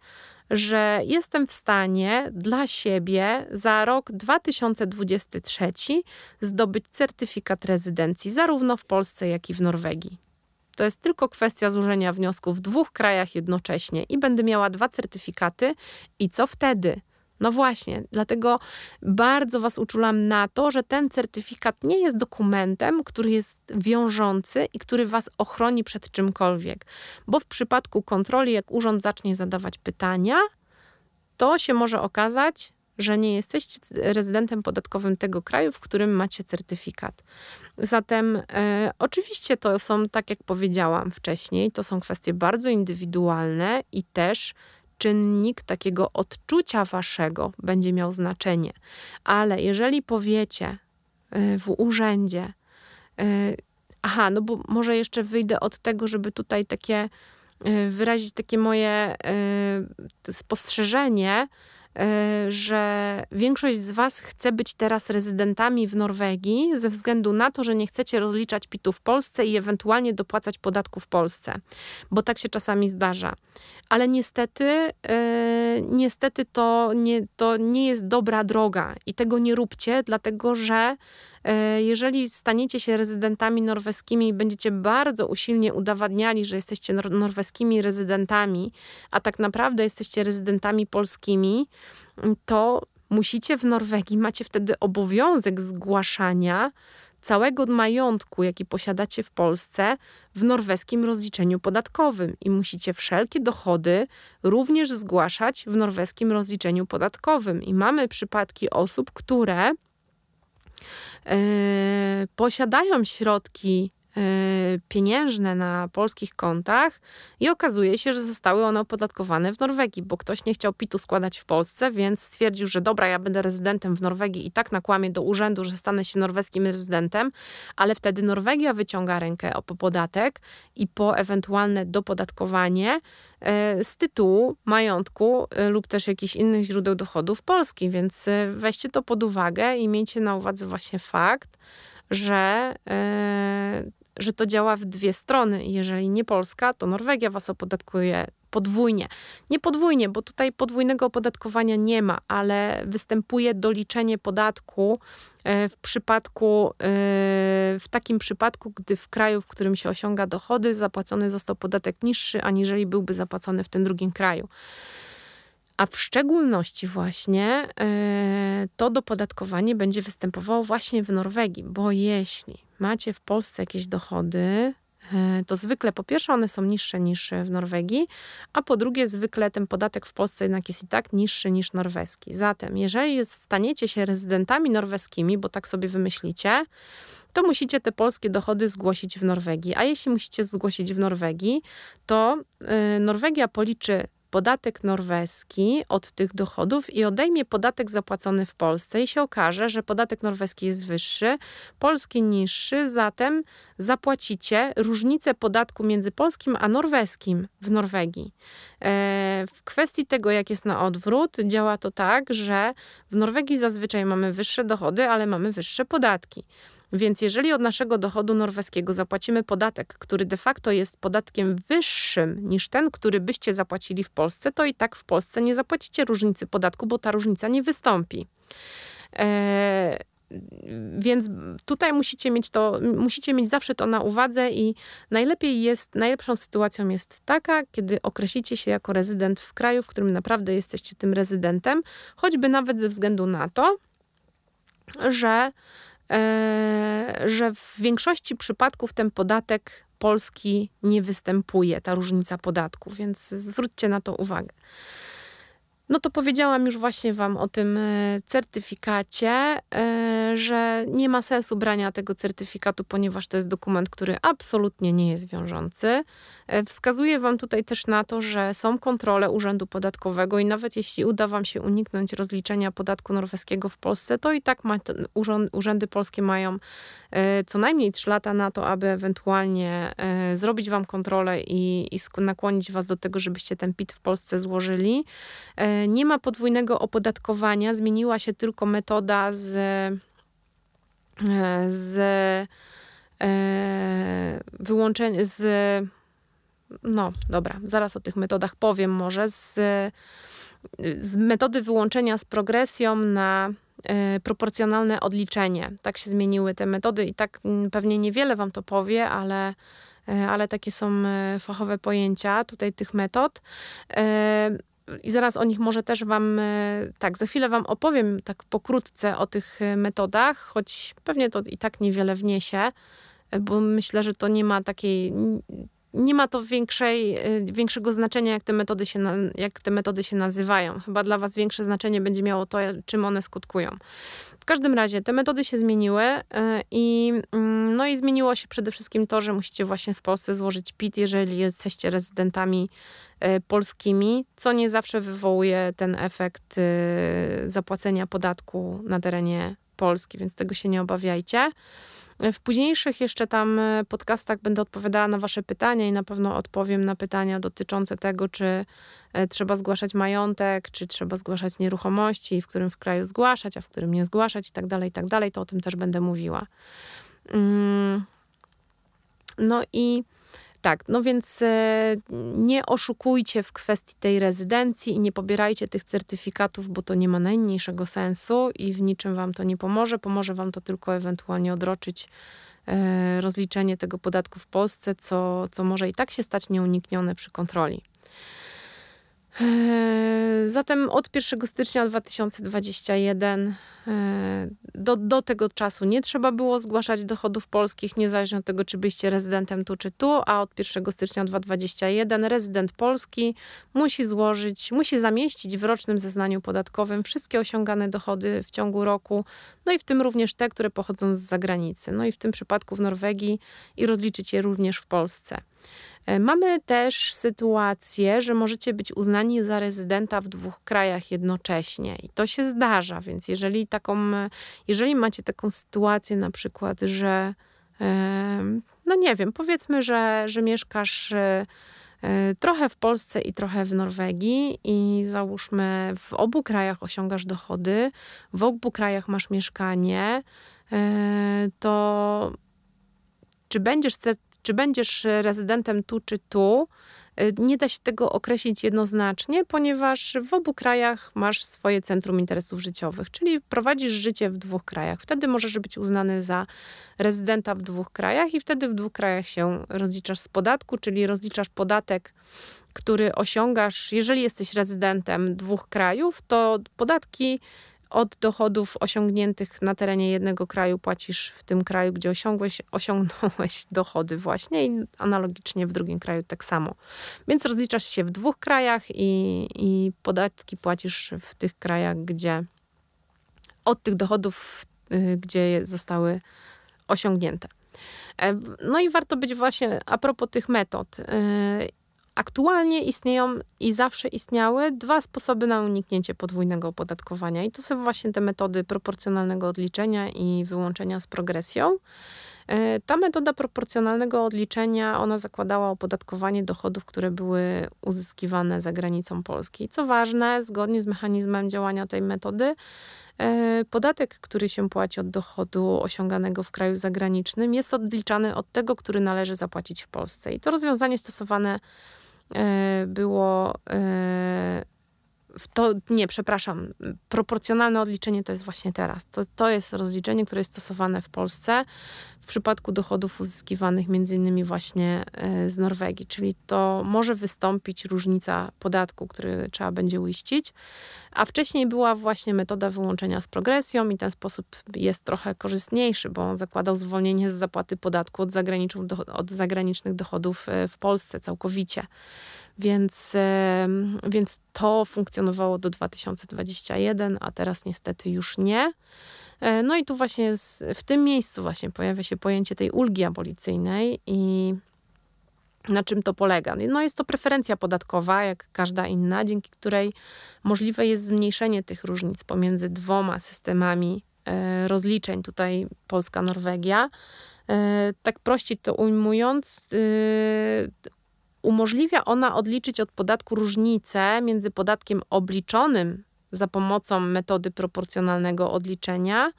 że jestem w stanie dla siebie za rok 2023 zdobyć certyfikat rezydencji zarówno w Polsce, jak i w Norwegii. To jest tylko kwestia złożenia wniosku w dwóch krajach jednocześnie i będę miała dwa certyfikaty. I co wtedy? No właśnie, dlatego bardzo Was uczulam na to, że ten certyfikat nie jest dokumentem, który jest wiążący i który Was ochroni przed czymkolwiek. Bo w przypadku kontroli, jak urząd zacznie zadawać pytania, to się może okazać, że nie jesteście rezydentem podatkowym tego kraju, w którym macie certyfikat. Zatem e, oczywiście to są, tak jak powiedziałam wcześniej, to są kwestie bardzo indywidualne i też czynnik takiego odczucia waszego będzie miał znaczenie. Ale jeżeli powiecie e, w urzędzie, e, aha, no bo może jeszcze wyjdę od tego, żeby tutaj takie e, wyrazić takie moje spostrzeżenie, że większość z Was chce być teraz rezydentami w Norwegii ze względu na to, że nie chcecie rozliczać PIT-u w Polsce i ewentualnie dopłacać podatku w Polsce, bo tak się czasami zdarza. Ale niestety, yy, niestety to nie, to nie jest dobra droga i tego nie róbcie, dlatego że jeżeli staniecie się rezydentami norweskimi i będziecie bardzo usilnie udowadniali, że jesteście nor norweskimi rezydentami, a tak naprawdę jesteście rezydentami polskimi, to musicie w Norwegii, macie wtedy obowiązek zgłaszania całego majątku, jaki posiadacie w Polsce, w norweskim rozliczeniu podatkowym i musicie wszelkie dochody również zgłaszać w norweskim rozliczeniu podatkowym. I mamy przypadki osób, które E, posiadają środki e, pieniężne na polskich kontach i okazuje się, że zostały one opodatkowane w Norwegii, bo ktoś nie chciał PIT-u składać w Polsce, więc stwierdził, że dobra, ja będę rezydentem w Norwegii i tak nakłamie do urzędu, że stanę się norweskim rezydentem, ale wtedy Norwegia wyciąga rękę o podatek i po ewentualne dopodatkowanie E, z tytułu majątku e, lub też jakichś innych źródeł dochodów Polski, więc weźcie to pod uwagę i miejcie na uwadze właśnie fakt, że, że to działa w dwie strony. Jeżeli nie Polska, to Norwegia was opodatkuje podwójnie. Nie podwójnie, bo tutaj podwójnego opodatkowania nie ma, ale występuje doliczenie podatku e, w przypadku, e, w takim przypadku, gdy w kraju, w którym się osiąga dochody, zapłacony został podatek niższy, aniżeli byłby zapłacony w tym drugim kraju. A w szczególności właśnie e, to dopodatkowanie będzie występowało właśnie w Norwegii, bo jeśli macie w Polsce jakieś dochody, E, to zwykle po pierwsze one są niższe niż w Norwegii, a po drugie zwykle ten podatek w Polsce jednak jest i tak niższy niż norweski. Zatem jeżeli staniecie się rezydentami norweskimi, bo tak sobie wymyślicie, to musicie te polskie dochody zgłosić w Norwegii. A jeśli musicie zgłosić w Norwegii, to e, Norwegia policzy podatek norweski od tych dochodów i odejmie podatek zapłacony w Polsce i się okaże, że podatek norweski jest wyższy, polski niższy, zatem zapłacicie różnicę podatku między polskim a norweskim w Norwegii. E, w kwestii tego, jak jest na odwrót, działa to tak, że w Norwegii zazwyczaj mamy wyższe dochody, ale mamy wyższe podatki. Więc jeżeli od naszego dochodu norweskiego zapłacimy podatek, który de facto jest podatkiem wyższym niż ten, który byście zapłacili w Polsce, to i tak w Polsce nie zapłacicie różnicy podatku, bo ta różnica nie wystąpi. Eee, więc tutaj musicie mieć to, musicie mieć zawsze to na uwadze i najlepiej jest, najlepszą sytuacją jest taka, kiedy określicie się jako rezydent w kraju, w którym naprawdę jesteście tym rezydentem, choćby nawet ze względu na to, że że w większości przypadków ten podatek polski nie występuje, ta różnica podatku, więc zwróćcie na to uwagę. No to powiedziałam już właśnie Wam o tym e, certyfikacie, e, że nie ma sensu brania tego certyfikatu, ponieważ to jest dokument, który absolutnie nie jest wiążący. E, wskazuję Wam tutaj też na to, że są kontrole Urzędu Podatkowego i nawet jeśli uda Wam się uniknąć rozliczenia podatku norweskiego w Polsce, to i tak ma, urzędy polskie mają co najmniej 3 lata na to, aby ewentualnie zrobić Wam kontrolę i, i nakłonić Was do tego, żebyście ten PIT w Polsce złożyli nie ma podwójnego opodatkowania, zmieniła się tylko metoda z, e, z e, wyłączenia, z no dobra, zaraz o tych metodach powiem może, z, z metody wyłączenia z progresją na e, proporcjonalne odliczenie. Tak się zmieniły te metody i tak mm, pewnie niewiele wam to powie, ale, ale takie są fachowe pojęcia tutaj tych metod i zaraz o nich może też Wam, e, tak, za chwilę Wam opowiem tak pokrótce o tych e, metodach, choć pewnie to i tak niewiele wniesie, e, bo myślę, że to nie ma takiej, nie ma to większej, większego znaczenia, jak te, metody się, jak te metody się nazywają. Chyba dla Was większe znaczenie będzie miało to, czym one skutkują. W każdym razie te metody się zmieniły i, mm, no i zmieniło się przede wszystkim to, że musicie właśnie w Polsce złożyć PIT, jeżeli jesteście rezydentami E, polskimi, co nie zawsze wywołuje ten efekt zapłacenia podatku na terenie Polski, więc tego się nie obawiajcie. W późniejszych jeszcze tam e, podcastach będę odpowiadała na Wasze pytania i na pewno odpowiem na pytania dotyczące tego, czy trzeba zgłaszać majątek, czy trzeba zgłaszać nieruchomości, w którym w kraju zgłaszać, a w którym nie zgłaszać i tak dalej, i tak dalej. To o tym też będę mówiła. Mm. No i tak, no więc e, nie oszukujcie w kwestii tej rezydencji i nie pobierajcie tych certyfikatów, bo to nie ma najmniejszego sensu i w niczym wam to nie pomoże. Pomoże wam to tylko ewentualnie odroczyć e, rozliczenie tego podatku w Polsce, co, co może i tak się stać nieuniknione przy kontroli. E, zatem od 1 stycznia 2021 e, do, do tego czasu nie trzeba było zgłaszać dochodów polskich, niezależnie od tego, czy byliście rezydentem tu czy tu, a od 1 stycznia 2021 rezydent polski musi złożyć, musi zamieścić w rocznym zeznaniu podatkowym wszystkie osiągane dochody w ciągu roku, no i w tym również te, które pochodzą z zagranicy, no i w tym przypadku w Norwegii i rozliczyć je również w Polsce. E, mamy też sytuację, że możecie być uznani za rezydenta w dwóch krajach jednocześnie i to się zdarza, więc jeżeli taką, jeżeli macie taką sytuację na przykład, że no nie wiem, powiedzmy, że, że mieszkasz e, e, trochę w Polsce i trochę w Norwegii i załóżmy w obu krajach osiągasz dochody, w obu krajach masz mieszkanie, to czy będziesz czy będziesz rezydentem tu czy tu, y, nie da się tego określić jednoznacznie, ponieważ w obu krajach masz swoje centrum interesów życiowych, czyli prowadzisz życie w dwóch krajach. Wtedy możesz być uznany za rezydenta w dwóch krajach i wtedy w dwóch krajach się rozliczasz z podatku, czyli rozliczasz podatek, który osiągasz, jeżeli jesteś rezydentem dwóch krajów, to podatki od dochodów osiągniętych na terenie jednego kraju płacisz w tym kraju, gdzie osiągłeś, osiągnąłeś dochody właśnie i analogicznie w drugim kraju tak samo. Więc rozliczasz się w dwóch krajach i, i podatki płacisz w tych krajach, gdzie od tych dochodów, y, gdzie zostały osiągnięte. E, no i warto być właśnie a propos tych metod. Aktualnie istnieją i zawsze istniały dwa sposoby na uniknięcie podwójnego opodatkowania, i to są właśnie te metody proporcjonalnego odliczenia i wyłączenia z progresją. E, ta metoda proporcjonalnego odliczenia, ona zakładała opodatkowanie dochodów, które były uzyskiwane za granicą Polski. Co ważne, zgodnie z mechanizmem działania tej metody, e, podatek, który się płaci od dochodu osiąganego w kraju zagranicznym, jest odliczany od tego, który należy zapłacić w Polsce. I to rozwiązanie stosowane było e, to, nie, przepraszam, proporcjonalne odliczenie to jest właśnie teraz. To, to jest rozliczenie, które jest stosowane w Polsce w przypadku dochodów uzyskiwanych między innymi właśnie e, z Norwegii, czyli to może wystąpić różnica podatku, który trzeba będzie uiścić, a wcześniej była właśnie metoda wyłączenia z progresją i ten sposób jest trochę korzystniejszy, bo on zakładał zwolnienie z zapłaty podatku od, od zagranicznych dochodów w Polsce całkowicie. Więc, więc to funkcjonowało do 2021, a teraz niestety już nie. E, no i tu właśnie w tym miejscu właśnie pojawia się pojęcie tej ulgi abolicyjnej i na czym to polega? No jest to preferencja podatkowa, jak każda inna, dzięki której możliwe jest zmniejszenie tych różnic pomiędzy dwoma systemami e, rozliczeń, tutaj Polska, Norwegia. E, tak prościej to ujmując, umożliwia ona odliczyć od podatku różnicę między podatkiem obliczonym za pomocą metody proporcjonalnego odliczenia,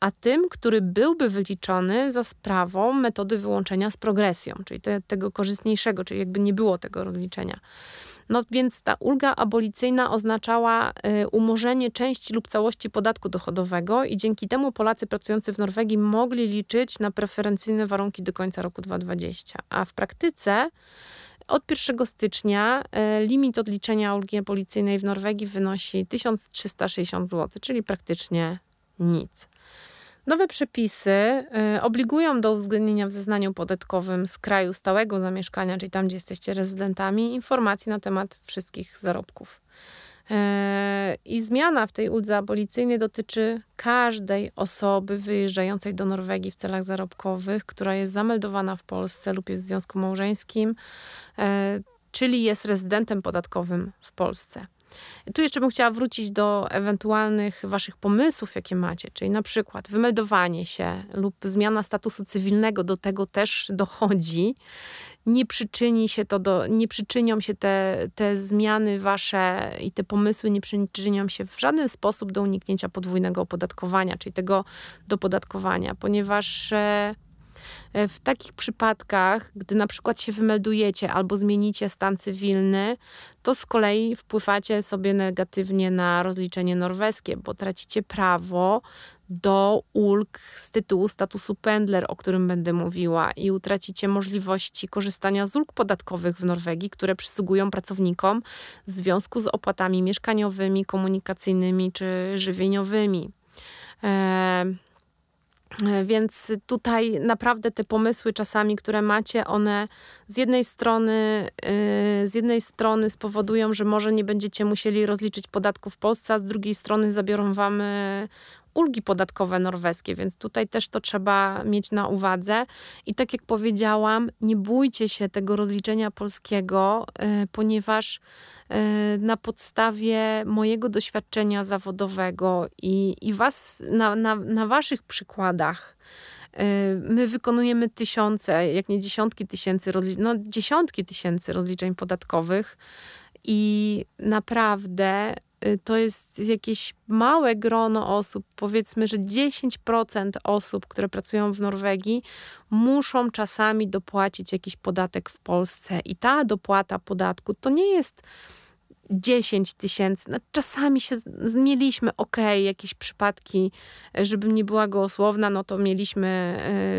a tym, który byłby wyliczony za sprawą metody wyłączenia z progresją, czyli te, tego korzystniejszego, czyli jakby nie było tego rozliczenia. No więc ta ulga abolicyjna oznaczała y, umorzenie części lub całości podatku dochodowego i dzięki temu Polacy pracujący w Norwegii mogli liczyć na preferencyjne warunki do końca roku 2020. A w praktyce od 1 stycznia e, limit odliczenia ulgi policyjnej w Norwegii wynosi 1360 zł, czyli praktycznie nic. Nowe przepisy e, obligują do uwzględnienia w zeznaniu podatkowym z kraju stałego zamieszkania, czyli tam, gdzie jesteście rezydentami, informacji na temat wszystkich zarobków. E, I zmiana w tej uldze abolicyjnej dotyczy każdej osoby wyjeżdżającej do Norwegii w celach zarobkowych, która jest zameldowana w Polsce lub jest w związku małżeńskim, e, czyli jest rezydentem podatkowym w Polsce. Tu jeszcze bym chciała wrócić do ewentualnych waszych pomysłów, jakie macie, czyli na przykład wymeldowanie się lub zmiana statusu cywilnego, do tego też dochodzi nie przyczyni się to do, nie przyczynią się te, te zmiany wasze i te pomysły nie przyczynią się w żaden sposób do uniknięcia podwójnego opodatkowania, czyli tego dopodatkowania, ponieważ e, w takich przypadkach, gdy na przykład się wymeldujecie albo zmienicie stan cywilny, to z kolei wpływacie sobie negatywnie na rozliczenie norweskie, bo tracicie prawo do ulg z tytułu statusu pendler, o którym będę mówiła, i utracicie możliwości korzystania z ulg podatkowych w Norwegii, które przysługują pracownikom w związku z opłatami mieszkaniowymi, komunikacyjnymi czy żywieniowymi. E, więc tutaj naprawdę te pomysły czasami, które macie, one z jednej strony, y, z jednej strony spowodują, że może nie będziecie musieli rozliczyć podatku w Polsce, a z drugiej strony zabiorą wam y, ulgi podatkowe norweskie, więc tutaj też to trzeba mieć na uwadze. I tak jak powiedziałam, nie bójcie się tego rozliczenia polskiego, e, ponieważ e, na podstawie mojego doświadczenia zawodowego i, i was, na, na, na waszych przykładach, e, My wykonujemy tysiące, jak nie dziesiątki tysięcy, no dziesiątki tysięcy rozliczeń podatkowych i naprawdę to jest jakieś małe grono osób, powiedzmy, że 10% osób, które pracują w Norwegii, muszą czasami dopłacić jakiś podatek w Polsce. I ta dopłata podatku to nie jest 10 tysięcy. No, czasami się zmieliśmy, ok, jakieś przypadki, żebym nie była gołosłowna, no to mieliśmy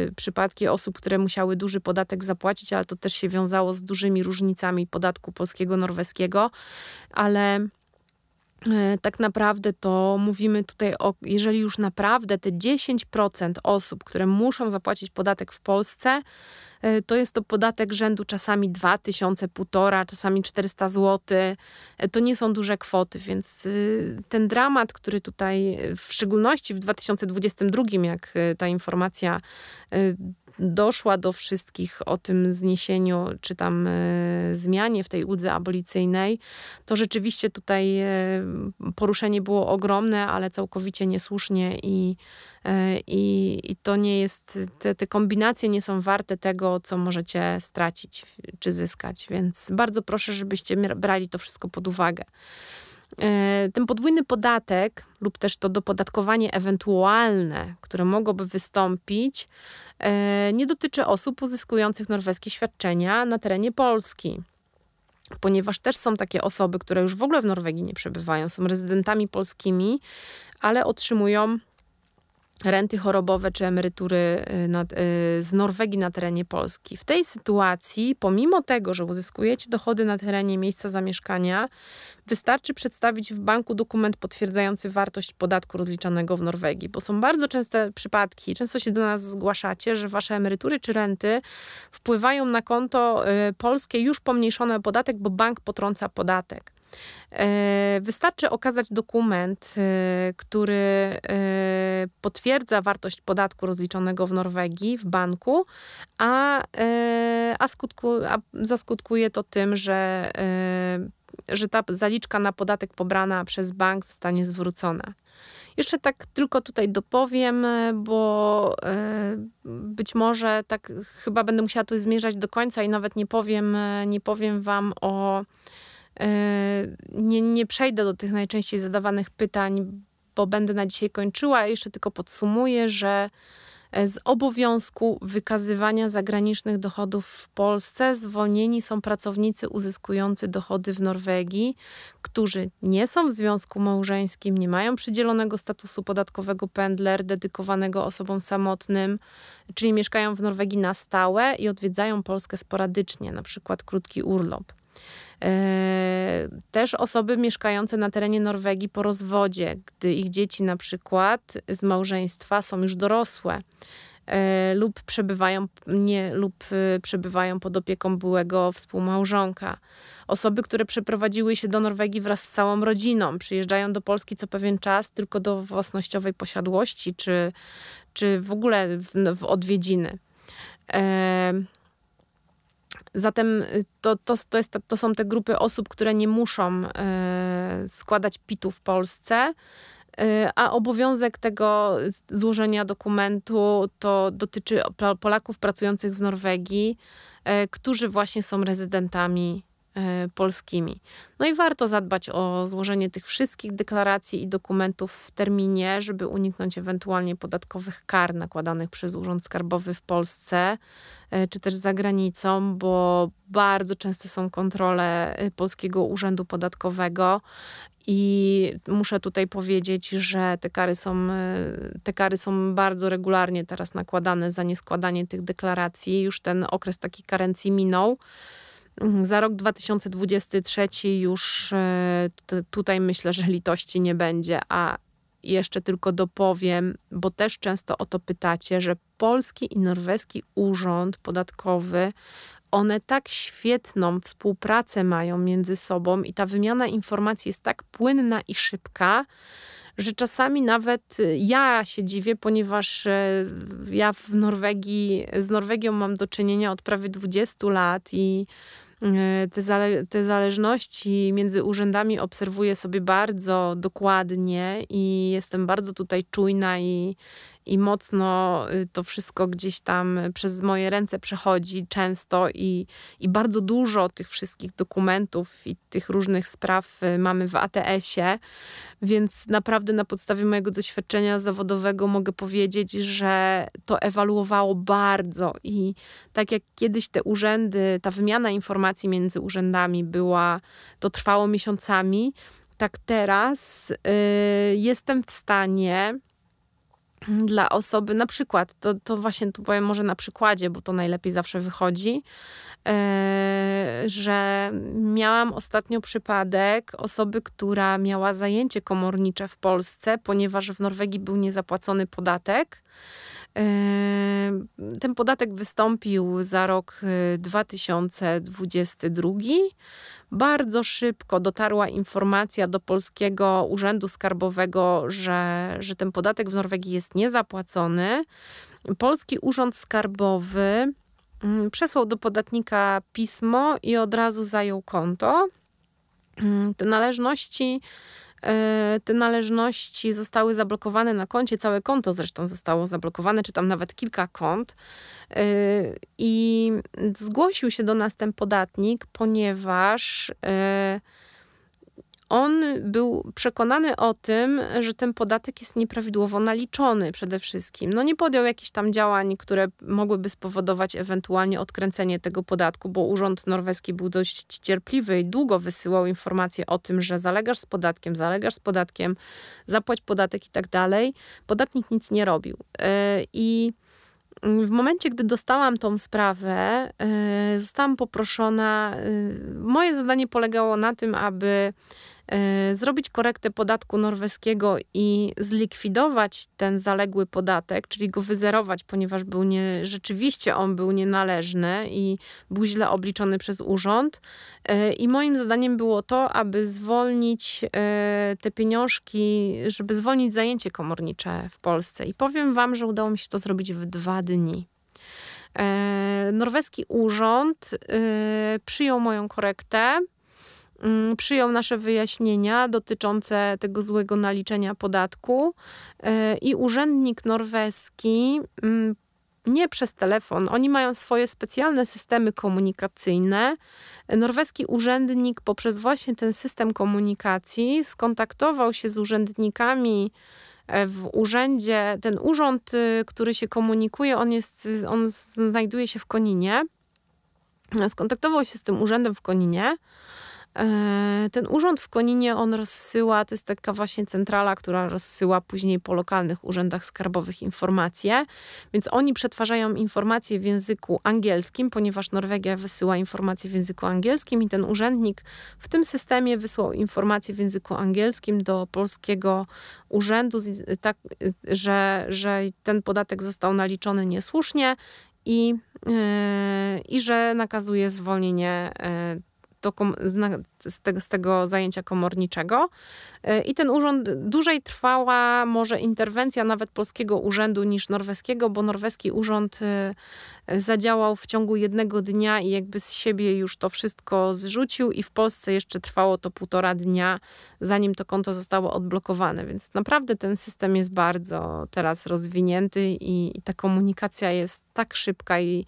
y, przypadki osób, które musiały duży podatek zapłacić, ale to też się wiązało z dużymi różnicami podatku polskiego, norweskiego, ale E, tak naprawdę to mówimy tutaj o, jeżeli już naprawdę te 10% osób, które muszą zapłacić podatek w Polsce, e, to jest to podatek rzędu czasami 2000, 1,5, czasami 400 zł. E, to nie są duże kwoty, więc ten dramat, który tutaj w szczególności w 2022, jak ta informacja doszła do wszystkich o tym zniesieniu, czy tam e, zmianie w tej uldze abolicyjnej, to rzeczywiście tutaj e, poruszenie było ogromne, ale całkowicie niesłusznie i, e, i, i to nie jest, te, te kombinacje nie są warte tego, co możecie stracić czy zyskać, więc bardzo proszę, żebyście brali to wszystko pod uwagę. Ten podwójny podatek lub też to dopodatkowanie ewentualne, które mogłoby wystąpić, E, nie dotyczy osób uzyskujących norweskie świadczenia na terenie Polski. Ponieważ też są takie osoby, które już w ogóle w Norwegii nie przebywają, są rezydentami polskimi, ale otrzymują renty chorobowe czy emerytury z Norwegii na terenie Polski. W tej sytuacji, pomimo tego, że uzyskujecie dochody na terenie miejsca zamieszkania, wystarczy przedstawić w banku dokument potwierdzający wartość podatku rozliczanego w Norwegii, bo są bardzo częste przypadki, często się do nas zgłaszacie, że wasze emerytury czy renty wpływają na konto polskie już pomniejszone podatek, bo bank potrąca podatek. E, wystarczy okazać dokument, e, który e, potwierdza wartość podatku rozliczonego w Norwegii, w banku, a, a, skutku, a zaskutkuje to tym, że, że ta zaliczka na podatek pobrana przez bank zostanie zwrócona. Jeszcze tak tylko tutaj dopowiem, bo być może tak chyba będę musiała tu zmierzać do końca i nawet nie powiem, nie powiem wam o nie, nie przejdę do tych najczęściej zadawanych pytań, bo będę na dzisiaj kończyła. Jeszcze tylko podsumuję, że e, z obowiązku wykazywania zagranicznych dochodów w Polsce zwolnieni są pracownicy uzyskujący dochody w Norwegii, którzy nie są w związku małżeńskim, nie mają przydzielonego statusu podatkowego pendler dedykowanego osobom samotnym, czyli mieszkają w Norwegii na stałe i odwiedzają Polskę sporadycznie, na przykład krótki urlop. E, też osoby mieszkające na terenie Norwegii po rozwodzie, gdy ich dzieci na przykład z małżeństwa są już dorosłe e, lub przebywają, nie, lub e, przebywają pod opieką byłego współmałżonka. Osoby, które przeprowadziły się do Norwegii wraz z całą rodziną, przyjeżdżają do Polski co pewien czas tylko do własnościowej posiadłości, czy, czy w ogóle w, w odwiedziny. Zatem y, to, to, to, jest, to są te grupy osób, które nie muszą e, składać PIT-u w Polsce, e, a obowiązek tego złożenia dokumentu to dotyczy Polaków pracujących w Norwegii, e, którzy właśnie są rezydentami polskimi. No i warto zadbać o złożenie tych wszystkich deklaracji i dokumentów w terminie, żeby uniknąć ewentualnie podatkowych kar nakładanych przez Urząd Skarbowy w Polsce e, czy też za granicą, bo bardzo często są kontrole e, Polskiego Urzędu Podatkowego i muszę tutaj powiedzieć, że te kary, są, te kary są bardzo regularnie teraz nakładane za nieskładanie tych deklaracji. Już ten okres takiej karencji minął. Mhm, za rok 2023 już e, tutaj myślę, że litości nie będzie, a jeszcze tylko dopowiem, bo też często o to pytacie, że polski i norweski urząd podatkowy one tak świetną współpracę mają między sobą i ta wymiana informacji jest tak płynna i szybka, że czasami nawet ja się dziwię, ponieważ e, ja w Norwegii, z Norwegią mam do czynienia od prawie 20 lat i E, te, zale te zależności między urzędami obserwuję sobie bardzo dokładnie i jestem bardzo tutaj czujna i, i mocno y, to wszystko gdzieś tam przez moje ręce przechodzi często i, i bardzo dużo tych wszystkich dokumentów i tych różnych spraw y, mamy w ATS-ie, więc naprawdę na podstawie mojego doświadczenia zawodowego mogę powiedzieć, że to ewaluowało bardzo i tak jak kiedyś te urzędy, ta wymiana informacji między urzędami była, to trwało miesiącami, tak teraz y, jestem w stanie dla osoby, na przykład, to, to właśnie tu powiem może na przykładzie, bo to najlepiej zawsze wychodzi, e, że miałam ostatnio przypadek osoby, która miała zajęcie komornicze w Polsce, ponieważ w Norwegii był niezapłacony podatek. E, ten podatek wystąpił za rok 2022 e, bardzo szybko dotarła informacja do polskiego urzędu skarbowego, że, że ten podatek w Norwegii jest niezapłacony. Polski urząd skarbowy mm, przesłał do podatnika pismo i od razu zajął konto. Mm, te należności te należności zostały zablokowane na koncie, całe konto zresztą zostało zablokowane, czy tam nawet kilka kont. E, I zgłosił się do nas ten podatnik, ponieważ e, on był przekonany o tym, że ten podatek jest nieprawidłowo naliczony przede wszystkim. No nie podjął jakichś tam działań, które mogłyby spowodować ewentualnie odkręcenie tego podatku, bo urząd norweski był dość cierpliwy i długo wysyłał informacje o tym, że zalegasz z podatkiem, zalegasz z podatkiem, zapłać podatek i tak dalej. Podatnik nic nie robił. E, I w momencie, gdy dostałam tą sprawę, y, zostałam poproszona. Y, moje zadanie polegało na tym, aby zrobić korektę podatku norweskiego i zlikwidować ten zaległy podatek, czyli go wyzerować, ponieważ był nie, rzeczywiście on był nienależny i był źle obliczony przez urząd. I moim zadaniem było to, aby zwolnić te pieniążki, żeby zwolnić zajęcie komornicze w Polsce. I powiem Wam, że udało mi się to zrobić w dwa dni. Norweski urząd przyjął moją korektę, przyjął nasze wyjaśnienia dotyczące tego złego naliczenia podatku e, i urzędnik norweski mm, nie przez telefon. Oni mają swoje specjalne systemy komunikacyjne. Norweski urzędnik poprzez właśnie ten system komunikacji skontaktował się z urzędnikami E, w urzędzie, ten urząd, y, który się komunikuje, on, jest, on znajduje się w Koninie. Skontaktował się z tym urzędem w Koninie ten urząd w Koninie, on rozsyła, to jest taka właśnie centrala, która rozsyła później po lokalnych urzędach skarbowych informacje, więc oni przetwarzają informacje w języku angielskim, ponieważ Norwegia wysyła informacje w języku angielskim i ten urzędnik w tym systemie wysłał informacje w języku angielskim do polskiego urzędu, tak, że, że ten podatek został naliczony niesłusznie i, yy, i że nakazuje zwolnienie yy, do, z, tego, z tego zajęcia komorniczego. E, I ten urząd dłużej trwała może interwencja nawet polskiego urzędu niż norweskiego, bo norweski urząd e, zadziałał w ciągu jednego dnia i jakby z siebie już to wszystko zrzucił i w Polsce jeszcze trwało to półtora dnia, zanim to konto zostało odblokowane. Więc naprawdę ten system jest bardzo teraz rozwinięty i, i ta komunikacja jest tak szybka i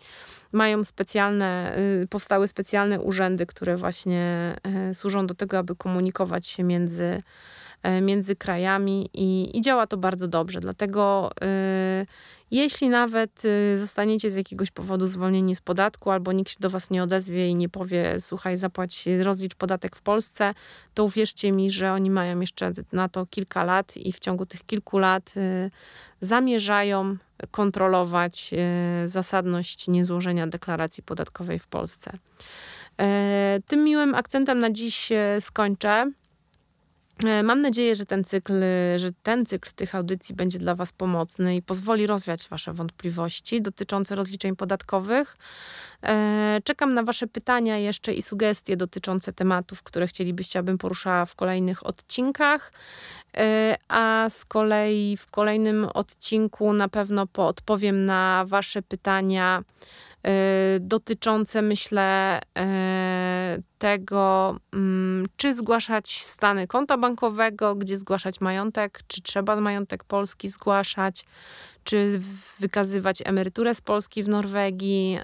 mają specjalne, y, powstały specjalne urzędy, które właśnie y, służą do tego, aby komunikować się między, y, między krajami i, i działa to bardzo dobrze. Dlatego jeśli nawet zostaniecie z jakiegoś powodu zwolnieni z podatku, albo nikt się do was nie odezwie i nie powie, słuchaj, zapłać, rozlicz podatek w Polsce, to uwierzcie mi, że oni mają jeszcze na to kilka lat i w ciągu tych kilku lat zamierzają kontrolować e, zasadność niezłożenia deklaracji podatkowej w Polsce. E, tym miłym akcentem na dziś e, skończę. Mam nadzieję, że ten cykl, że ten cykl tych audycji będzie dla Was pomocny i pozwoli rozwiać Wasze wątpliwości dotyczące rozliczeń podatkowych. Czekam na Wasze pytania jeszcze i sugestie dotyczące tematów, które chcielibyście, abym poruszała w kolejnych odcinkach. E, a z kolei w kolejnym odcinku na pewno odpowiem na Wasze pytania e, dotyczące, myślę, e, tego, mm, czy zgłaszać stany konta bankowego, gdzie zgłaszać majątek, czy trzeba majątek polski zgłaszać, czy wykazywać emeryturę z Polski w Norwegii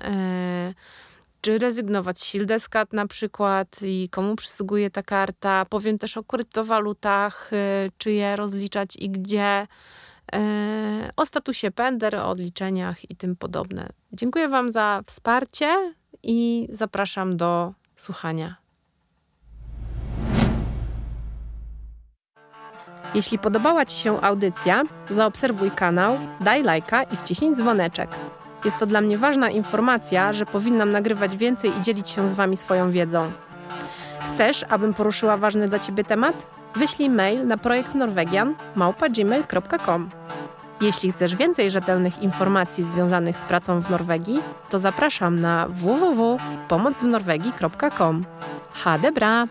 czy rezygnować z Sildeskat na przykład i komu przysługuje ta karta. Powiem też o kryptowalutach, y, czy je rozliczać i gdzie. Y, o statusie Pender, o odliczeniach i tym podobne. Dziękuję Wam za wsparcie i zapraszam do słuchania. Jeśli podobała Ci się audycja, zaobserwuj kanał, daj lajka i wciśnij dzwoneczek. Jest to dla mnie ważna informacja, że powinnam nagrywać więcej i dzielić się z Wami swoją wiedzą. Chcesz, abym poruszyła ważny dla Ciebie temat? Wyślij mail na projekt Jeśli chcesz więcej rzetelnych informacji związanych z pracą w Norwegii, to zapraszam na www.pomocwnorwegii.com. Ha debra!